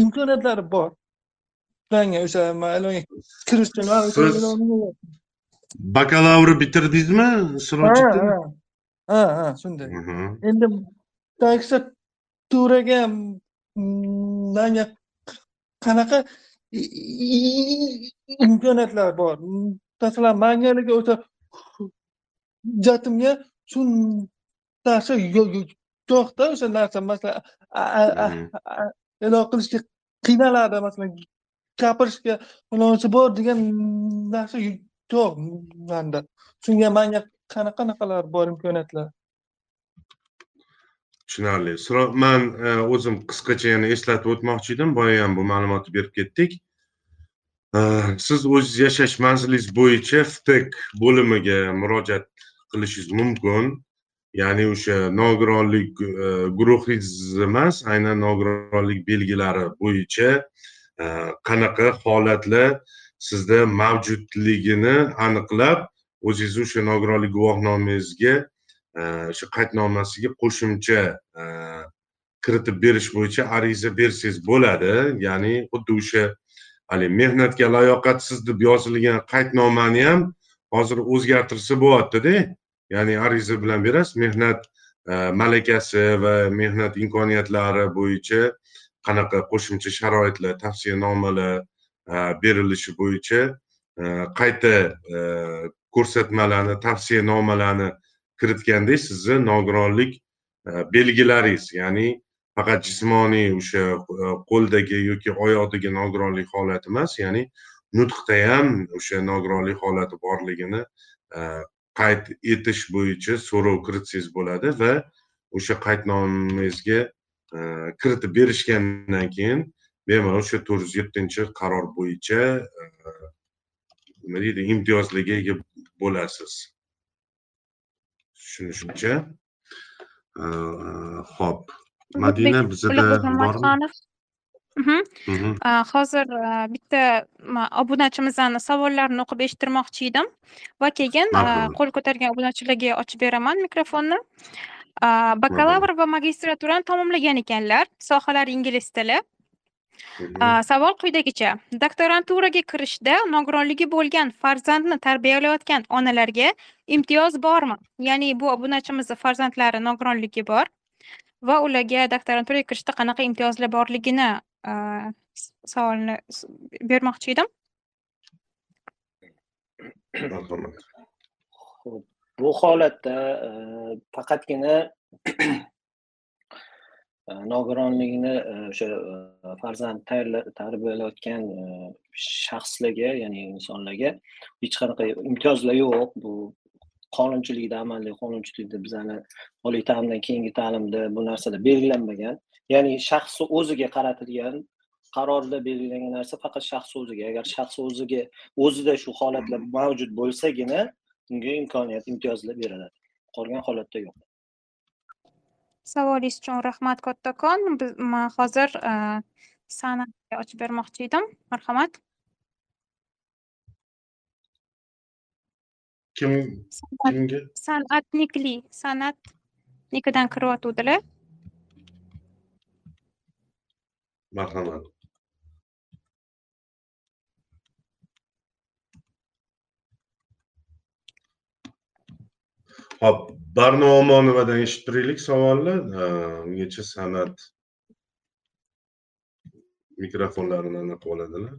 imkoniyatlari bor. Manga o'sha kirish uchun Siz- ilojim- bakalavr bitirdingizmi? Ha sirojiddin ha. Ha shunday. Mhm. endi magistraturaga manga qanaqa i- i- imkoniyatlar bor? Masalan manga o'sha hujjatimga shu narsa yo'qda o'sha narsa masalan e'lon qilishga qiynaladi masalan gapirishga iloji bor degan narsa yo'q manda. Shunga manga qanaqa qanaqalar bor imkoniyatlar? Tushunarli. Man e, o'zim qisqacha yana eslatib o'tmoqchi edim. Boya ham bu ma'lumotni berib ketdik. E, siz o'ziz yashash manzilingiz bo'yicha ftek bo'limiga murojaat qilishingiz mumkin ya'ni o'sha nogironlik e, guruhi emas aynan nogironlik belgilari bo'yicha e, qanaqa holatlar sizda mavjudligini aniqlab o'zingizni o'sha nogironlik guvohnomangizga e, o'sha qaydnomasiga qo'shimcha kiritib berish bo'yicha ariza bersangiz bo'ladi. Ya'ni xuddi o'sha haligi mehnatga layoqatsiz deb yozilgan qaydnomani ham hozir o'zgartirsa bo'lyaptida. Ya'ni ariza bilan berasiz. Mehnat e, malakasi va mehnat imkoniyatlari bo'yicha qanaqa qo'shimcha sharoitlar tavsiyanomalar e, berilishi bo'yicha e, qayta ko'rsatmalarni tavsiyanomalarni kiritganda sizni nogironlik belgilaringiz. Ya'ni faqat jismoniy o'sha qo'ldagi yoki oyoqdagi nogironlik holati emas ya'ni nutqda ham o'sha nogironlik holati borligini qayd etish bo'yicha so'rov kiritsangiz bo'ladi va o'sha qaydnomangizga e, kiritib berishgandan keyin bemalol o'sha to'rt yuz yettinchi qaror bo'yicha e, nima deydi imtiyozlarga ega bo'lasiz. Tushunishimcha. E, ho'p. Madina bizada bormi A, hozir a, bitta ma- obunachimizni savollarini o'qib eshittirmoqchi edim va keyin a, qo'l ko'targan obunachilarga ochib beraman mikrofonni A, bakalavr va magistraturani tamomlagan ekanlar sohalari ingliz tili A, savol quyidagicha doktoranturaga kirishda nogironligi bo'lgan farzandni tarbiyalayotgan onalarga imtiyoz bormi ya'ni bu obunachimizni farzandlari nogironligi bor va ularga doktoranturaga kirishda qanaqa imtiyozlar borligini savolni bermoqchi edim marhamat bu holatda faqatgina nogironligini o'sha farzand tarbiyalayotgan shaxslarga ya'ni insonlarga hech qanaqa imtiyozlar yo'q bu qonunchilikda amaliy qonunchilikda bizani oliy ta'limdan keyingi ta'limda bu narsalar belgilanmagan ya'ni shaxsni o'ziga qaratilgan qarorda belgilangan narsa faqat shaxs o'ziga agar shaxs o'ziga o'zida shu holatlar mavjud bo'lsagina unga imkoniyat imtiyozlar beriladi qolgan holatda yo'q Savolingiz uchun rahmat kattakon. Man hozir e, san'atga ochib bermoqchi edim. Marhamat. kim San'at kimga san'atnikli san'atnikidan kiryotgandilar. Marhamat. Hop barno omonovadan eshitib turaylik savolni ungacha san'at mikrofonlarini anaqa oladilar.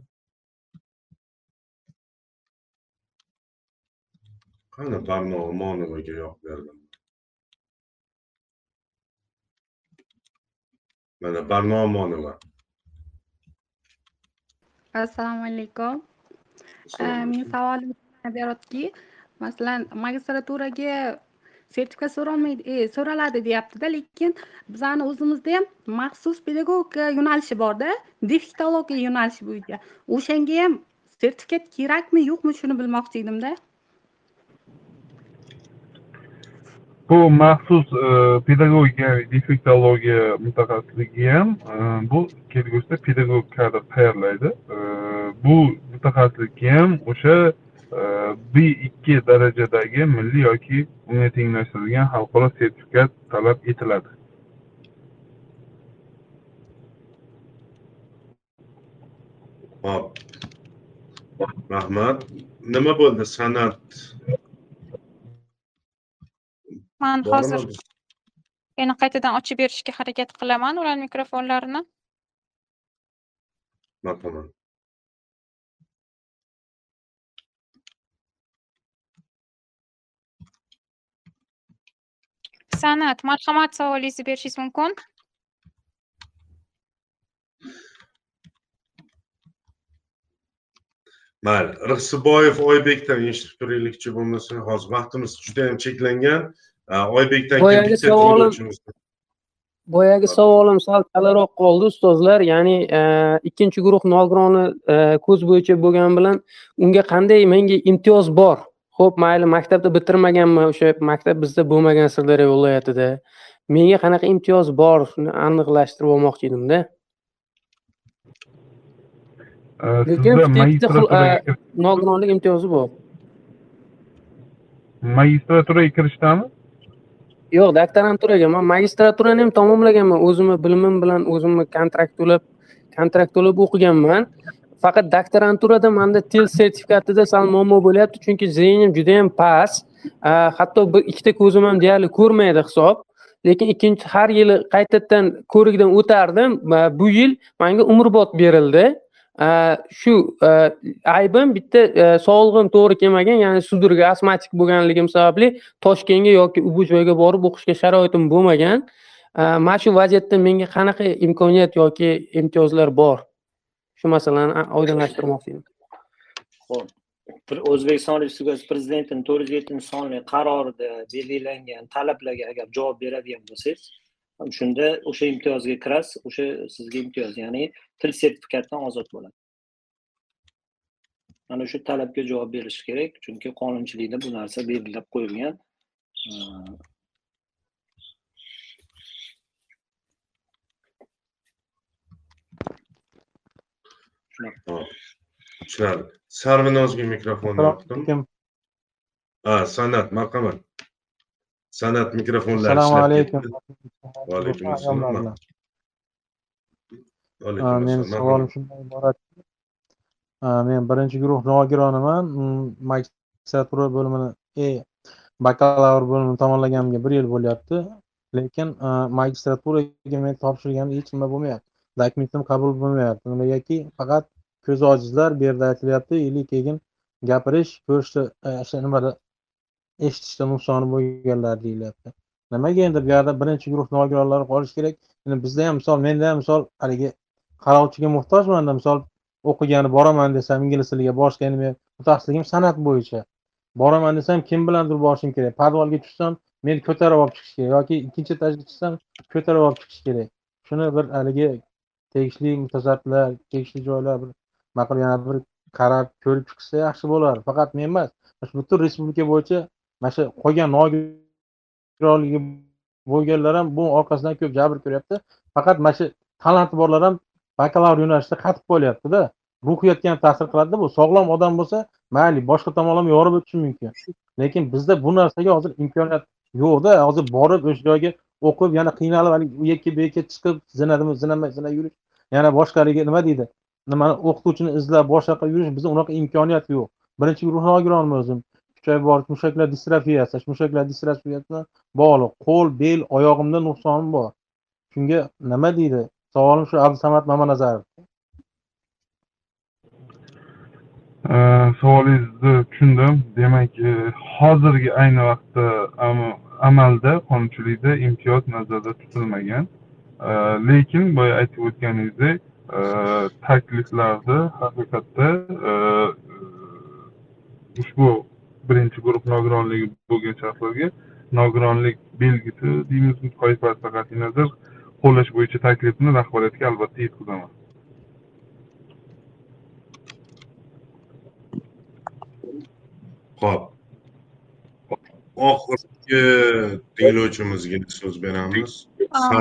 Qani barno omonovaga yo'q berdim? Mana barno omonova assalomu alaykum. Mening savolim beryaptiki masalan magistraturaga sertifikat so'ralmaydi e, so'raladi deyaptida lekin bizani o'zimizda ham maxsus pedagogika yo'nalishi borda defektologiya yo'nalishi bo'yicha o'shanga ham sertifikat kerakmi yo'qmi shuni bilmoqchi edimda bu maxsus e, pedagogika defektologiya mutaxassisligi ham e, bu kelgusida pedagog kadr tayyorlaydi. E, bu mutaxassislikka ham o'sha b ikki darajadagi milliy yoki unga tenglashtirilgan xalqaro sertifikat talab etiladi. Hop rahmat. Nima bo'ldi? San'at Man bormi hozir yana qaytadan ochib berishga harakat qilaman ular mikrofonlarini. marhamat San'at, marhamat savolingizni berishingiz mumkin. mayli rixsiboyev oybekdan eshitib turaylikchi bo'lmasa hozir vaqtimiz juda yam cheklangan oybekdan keyin boyagi bitta savolim boyagi savolim sal kalaroq qoldi ustozlar ya'ni e, ikkinchi guruh nogironi e, ko'z bo'yicha bo'lgani bilan unga qanday menga imtiyoz bor? Ho'p mayli maktabda bitirmaganman o'sha maktab bizda bo'lmagan sirdaryo viloyatida. Menga qanaqa imtiyoz bor? Shuni aniqlashtirib olmoqchi edimda lekin sizda bitta xil, magistraturaga e, nogironlik imtiyozi bor. Magistraturaga kirishdami yo'q doktoranturaga man magistraturani ham tamomlaganman o'zimni bilimim bilan o'zimni kontrakt to'lab kontrakt to'lab o'qiganman. Faqat doktoranturada manda til sertifikatida sal muammo bo'lyapti chunki зрением juda yam past hatto bir ikkita ko'zim ham deyarli ko'rmaydi hisob. Lekin ikkinchi har yili qaytadan ko'rikdan o'tardim. Bu yil manga umrbod berildi. Э, shu э, aybim bitta э, sog'lig'im to'g'ri kelmagan ya'ni sudurga astmatik bo'lganligim sababli toshkentga yoki u joyga borib o'qishga sharoitim bo'lmagan. Mana shu vaziyatda menga qanaqa imkoniyat yoki imtiyozlar bor? Shu masalani oydinlashtirmoqchi edim Xo'p. O'zbekiston Respublikasi Prezidentining to'rt yuz yettinchi sonli qarorida belgilangan talablarga agar javob beradigan bo'lsangiz, shunda o'sha imtiyozga kirasiz, o'sha sizga imtiyoz, ya'ni til sertifikatidan ozod bo'ladi. Mana shu talabga javob berish kerak, chunki qonunchilikda bu narsa belgilab qo'yilgan. Tushunarli. Sarvinozga mikrofonni yoqdim ha san'at marhamat. San'at mikrofonlari assalomu alaykum. va alaykum assalom Ha, Alaykum men assalom. savolim shundan iboratki ha, men birinchi guruh nogironiman Mm, magistratura bo'limini e bakalavr bo'limini tamomlaganimga bir yil bo'lyapti. Lekin magistraturaga men topshirganda hech nima bo'lmayapti. Dokumentim qabul bo'lmayapti. Nimagaki faqat ko'zi ojizlar bu yerda aytilyapti. Или keyin gapirish ko'rishda e, o'sha nimada eshitishda nuqsoni bo'lganlar deyilyapti. Nimaga endi bu yerda birinchi guruh nogironlar qolishi kerak? Endi bizda ham misol menda ham misol haligi qarovchiga muhtojmanda misol o'qigani boraman desam ingliz tiliga borishga men mutaxassisligim san'at bo'yicha. Boraman desam kim bilandir borishim kerak. Podvalga tushsam meni ko'tarib olib chiqish kerak yoki ikkinchi etajga chiqsam ko'tarib olib chiqish kerak. Shuni bir haligi tegishli mutasaddilar tegishli joylar bir maqul yana bir qarab ko'rib chiqsa yaxshi bo'lar. Faqat men emas butun respublika bo'yicha mana shu qolgan nogironligi bo'lganlar ham bu orqasidan ko'p jabr ko'ryapti. Faqat mana shu talanti borlar ham bakalavr yo'nalishida qatib qolyaptida ruhiyatga ham ta'sir qiladida bu. Sog'lom odam bo'lsa mayli boshqa tomonlama yorib o'tishi mumkin. Lekin bizda bu narsaga hozir imkoniyat yo'qda hozir borib o'sha joyga o'qib yana qiynalib haligi u yerga bu yerga chiqib zinadimi zinamay zina yurish yana boshqaligi nima deydi? Nimani o'qituvchini izlab boshqa yoqqa yurish bizda unaqa imkoniyat yo'q. Birinchi guruh o'zim? Kuchayib borish bor mushaklar distrofiyasi mushaklar distrofiyasi bilan bog'liq. Qo'l bel oyog'imda nuqsonim bor. Shunga nima deydi? Savolim shu abdusamad mamanazarov savolingizni tushundim. Demak e, hozirgi ayni vaqtda amalda qonunchilikda imtiyoz nazarda tutilmagan. Lekin boya aytib o'tganingizdek e, takliflarda haqiqatda e, ushbu birinchi guruh nogironligi bo'lgan shaxslarga nogironlik belgisi deymizmi toifasida qat'iy nazar qo'llash bo'yicha taklifni rahbariyatga albatta yetkazaman. Ho'p oxirgi tinglovchimizga so'z beramiz.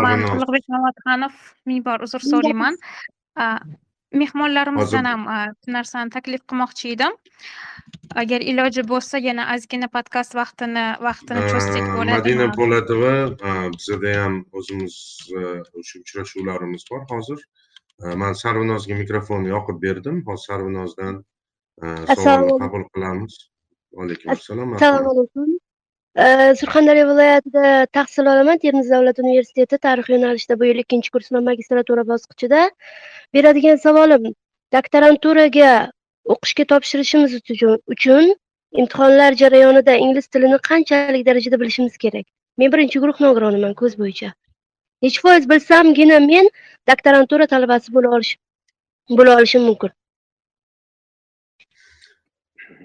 Man ulug'bek mamatxanov ming bor uzr so'rayman. mehmonlarimizdan ham shu narsani taklif qilmoqchi edim agar iloji bo'lsa yana ozgina podkast vaqtini vaqtini cho'zsak madina bo'ladimi po'latova bizada ham o'zimiz o'sha uchrashuvlarimiz bor hozir. Man sarvinozga mikrofonni yoqib berdim. Hozir sarvinozdan savolni qabul qilamiz. Vaalaykum assalom assalomu alaykum. Surxondaryo viloyatida tahsil olaman. Termiz davlat universiteti tarix yo'nalishida bu yil ikkinchi kursman magistratura bosqichida beradigan savolim. Doktoranturaga o'qishga topshirishimiz uchun imtihonlar jarayonida ingliz tilini qanchalik darajada bilishimiz kerak? Men birinchi guruh nogironiman ko'z bo'yicha. Nechi foiz bilsamgina men doktorantura talabasi bo'la olish bo'la olishim mumkin.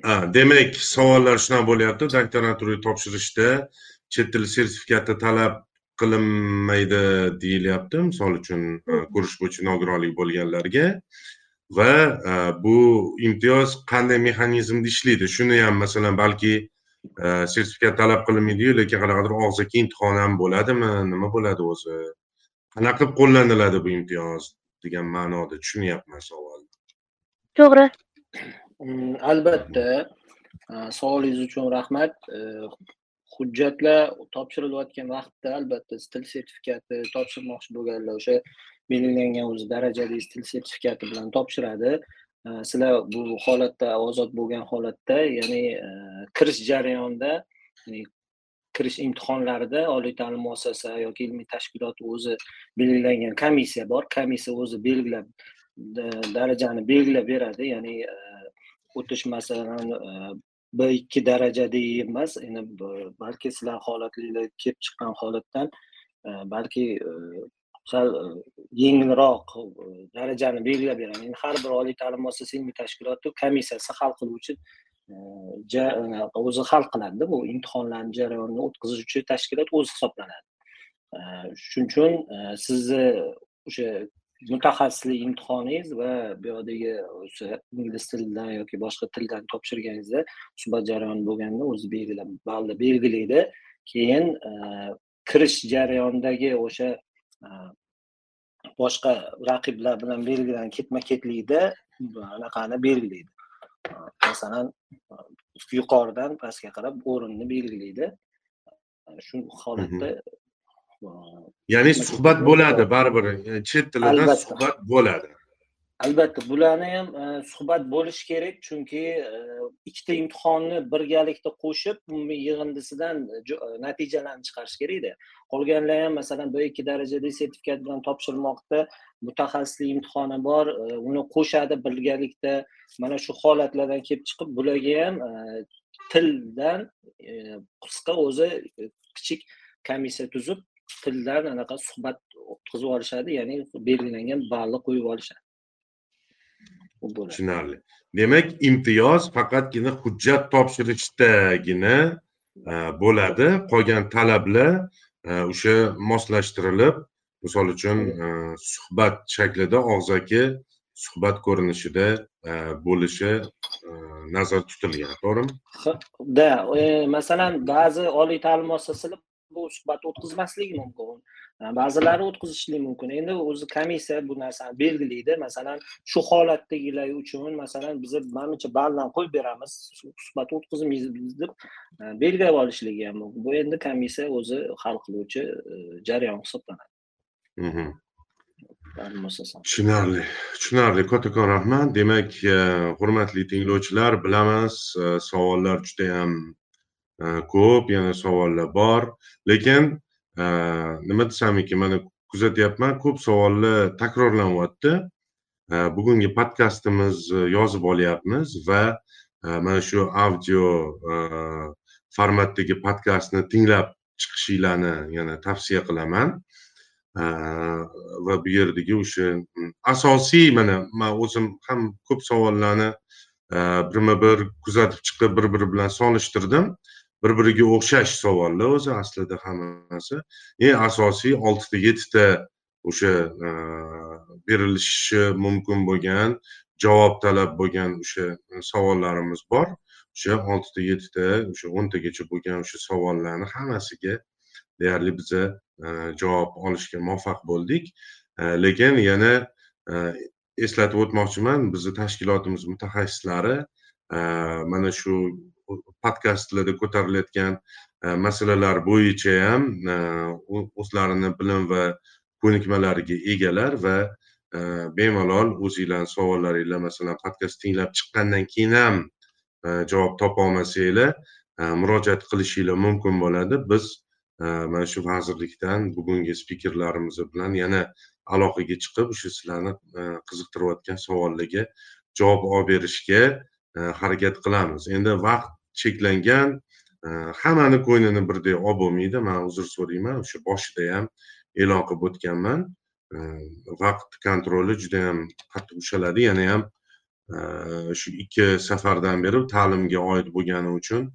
Ha, demak savollar shunaqa bo'lyapti. Doktoranturaga topshirishda chet tili sertifikati talab qilinmaydi deyilyapti. Misol uchun ko'rish bo'yicha nogironlik bo'lganlarga va a, bu imtiyoz qanday mexanizmda ishlaydi? Shuni ham masalan balki a, sertifikat talab qilinmaydiyu lekin qanaqadir og'zaki imtihon ham bo'ladimi? Nima bo'ladi o'zi? Qanaqa qilib qo'llaniladi bu imtiyoz degan ma'noda? Tushunyapman savolni. To'g'ri. Mm, albatta. A, savolingiz uchun rahmat. E, hujjatlar topshirilayotgan vaqtda albatta stil sertifikati topshirmoqchi bo'lganlar o'sha belgilangan o'zi darajali stil sertifikati bilan topshiradi. Sizlar bu holatda ozod bo'lgan holatda ya'ni e, kirish jarayonida ya'ni kirish imtihonlarida oliy ta'lim muassasa yoki ilmiy tashkilot o'zi belgilangan komissiya bor. Komissiya o'zi belgilab e, darajani belgilab beradi. Ya'ni e, o'tish masalan b ikki darajada emas endi balki sizlar holatinglar kelib chiqqan holatdan balki sal e, yengilroq e, darajani belgilab beradi endi har bir oliy ta'lim muassasasi ilmiy tashkiloti komissiyasi hal qiluvchi e, o'zi hal qiladida bu imtihonlarni jarayonini o'tkazuvchi tashkilot o'zi hisoblanadi. Shuning uchun sizni o'sha mutaxassislik imtihoningiz va bu yoqdagi o'sha ingliz tilidan yoki boshqa tildan topshirganingizda suhbat jarayoni bo'lganda o'zi belgilab balni belgilaydi. Keyin kirish jarayonidagi o'sha boshqa raqiblar bilan belgilangan ketma ketlikda anaqani belgilaydi. Masalan yuqoridan pastga qarab o'rinni belgilaydi. Shu holatda e, ya'ni suhbat bo'ladi. baribir. Chet tilidan suhbat bo'ladi albatta bularni ham e, suhbat bo'lishi kerak chunki e, ikkita imtihonni birgalikda qo'shib umumiy yig'indisidan e, natijalarni chiqarish kerakda qolganlar ham masalan b ikki darajada sertifikat bilan topshirmoqda mutaxassislik imtihoni bor uni qo'shadi birgalikda. Mana shu holatlardan kelib chiqib bularga ham tildan qisqa o'zi kichik komissiya tuzib tildan anaqa suhbat o'tkazib olishadi ya'ni belgilangan ballni qo'yib olishadi. Tushunarli. Demak imtiyoz faqatgina hujjat topshirishdagina e, bo'ladi. Qolgan talablar e, o'sha moslashtirilib misol uchun e, suhbat shaklida og'zaki suhbat ko'rinishida bo'lishi nazarda tutilgan. To'g'rimi? Да masalan ba'zi oliy ta'lim muassasalar bu suhbatni o'tkazmasligi mumkin ba'zilari o'tkazishligi mumkin. Endi o'zi komissiya bu narsani belgilaydi masalan shu holatdagilar uchun masalan biza manimcha baldan qo'yib beramiz. Suhbat o'tkazmaymiz deb belgilab olishligi ham mumkin. Bu endi komissiya o'zi hal qiluvchi jarayon hisoblanadi. Tushunarli. Tushunarli. Kattakon rahmat. Demak hurmatli tinglovchilar bilamiz savollar judayam ko'p. Yana savollar bor. Lekin nima desam ekan mana kuzatyapman ko'p savollar takrorlanyapti bugungi podkastimiz e, yozib olyapmiz va e, mana shu audio e, formatdagi podkastni tinglab chiqishinglarni yana tavsiya qilaman. Va bu yerdagi o'sha asosiy mana man o'zim ham ko'p savollarni birma bir kuzatib chiqib bir biri bilan solishtirdim. Bir biriga o'xshash savollar o'zi aslida hammasi. Eng asosiy oltita yettita o'sha e, berilishi mumkin bo'lgan javob talab bo'lgan o'sha savollarimiz bor. O'sha oltita yettita o'sha o'ntagacha bo'lgan o'sha savollarni hammasiga deyarli biza e, javob olishga muvaffaq bo'ldik. E, lekin yana eslatib o'tmoqchiman bizni tashkilotimiz mutaxassislari mana shu podkastlarda ko'tarilayotgan e, masalalar bo'yicha ham e, o'zlarini bilim va ko'nikmalariga egalar va e, bemalol o'zinglarni savollaringlar masalan podkast tinglab chiqqandan keyin ham javob topolmasanglar murojaat qilishinglar mumkin bo'ladi. Biz mana shu vazirlikdan bugungi spikerlarimiz bilan yana aloqaga chiqib o'sha sizlarni qiziqtirayotgan savollarga javob olib berishga harakat qilamiz. Endi vaqt cheklangan e, hammani ko'nglini birdek olib bo'lmaydi. Man uzr so'rayman o'sha boshida ham e'lon qilib o'tganman. E, vaqt kontroli judayam qattiq ushaladi. Yana ham e, shu ikki safardan beri ta'limga oid bo'lgani uchun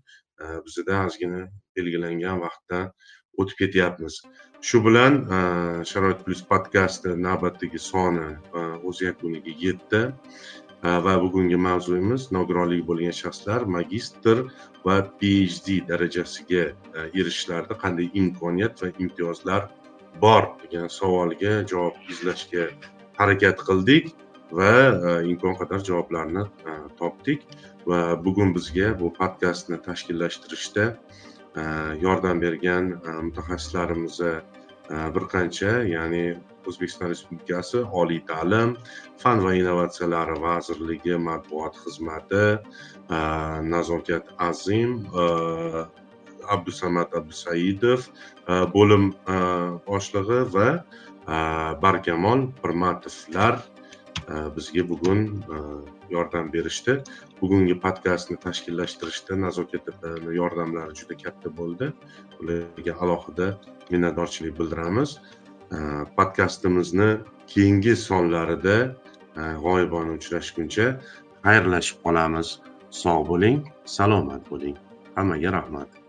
bizada ozgina belgilangan vaqtdan o'tib ketyapmiz. Shu bilan sharoit plyus podkasti navbatdagi soni o'z yakuniga yetdi. Э, va bugungi mavzuyimiz nogironligi bo'lgan shaxslar magistr va phd darajasiga e, erishishlarida qanday imkoniyat va imtiyozlar bor degan savolga javob izlashga harakat qildik va e, imkon qadar javoblarni e, topdik va bugun bizga bu podkastni tashkillashtirishda yordam bergan mutaxassislarimiz bir qancha ya'ni o'zbekiston respublikasi oliy ta'lim fan va innovatsiyalar vazirligi matbuot xizmati e, nazokat azim e, abdusamad abdusaidov e, bo'lim boshlig'i va barkamol pirmatovlar bizga bugun yordam berishdi. Bugungi podkastni tashkillashtirishda nazokat yordamlari juda katta bo'ldi. Ularga alohida minnatdorchilik bildiramiz. Podkastimizni keyingi sonlarida e, g'oyibona uchrashguncha xayrlashib qolamiz. Sog' bo'ling salomat bo'ling. Hammaga rahmat.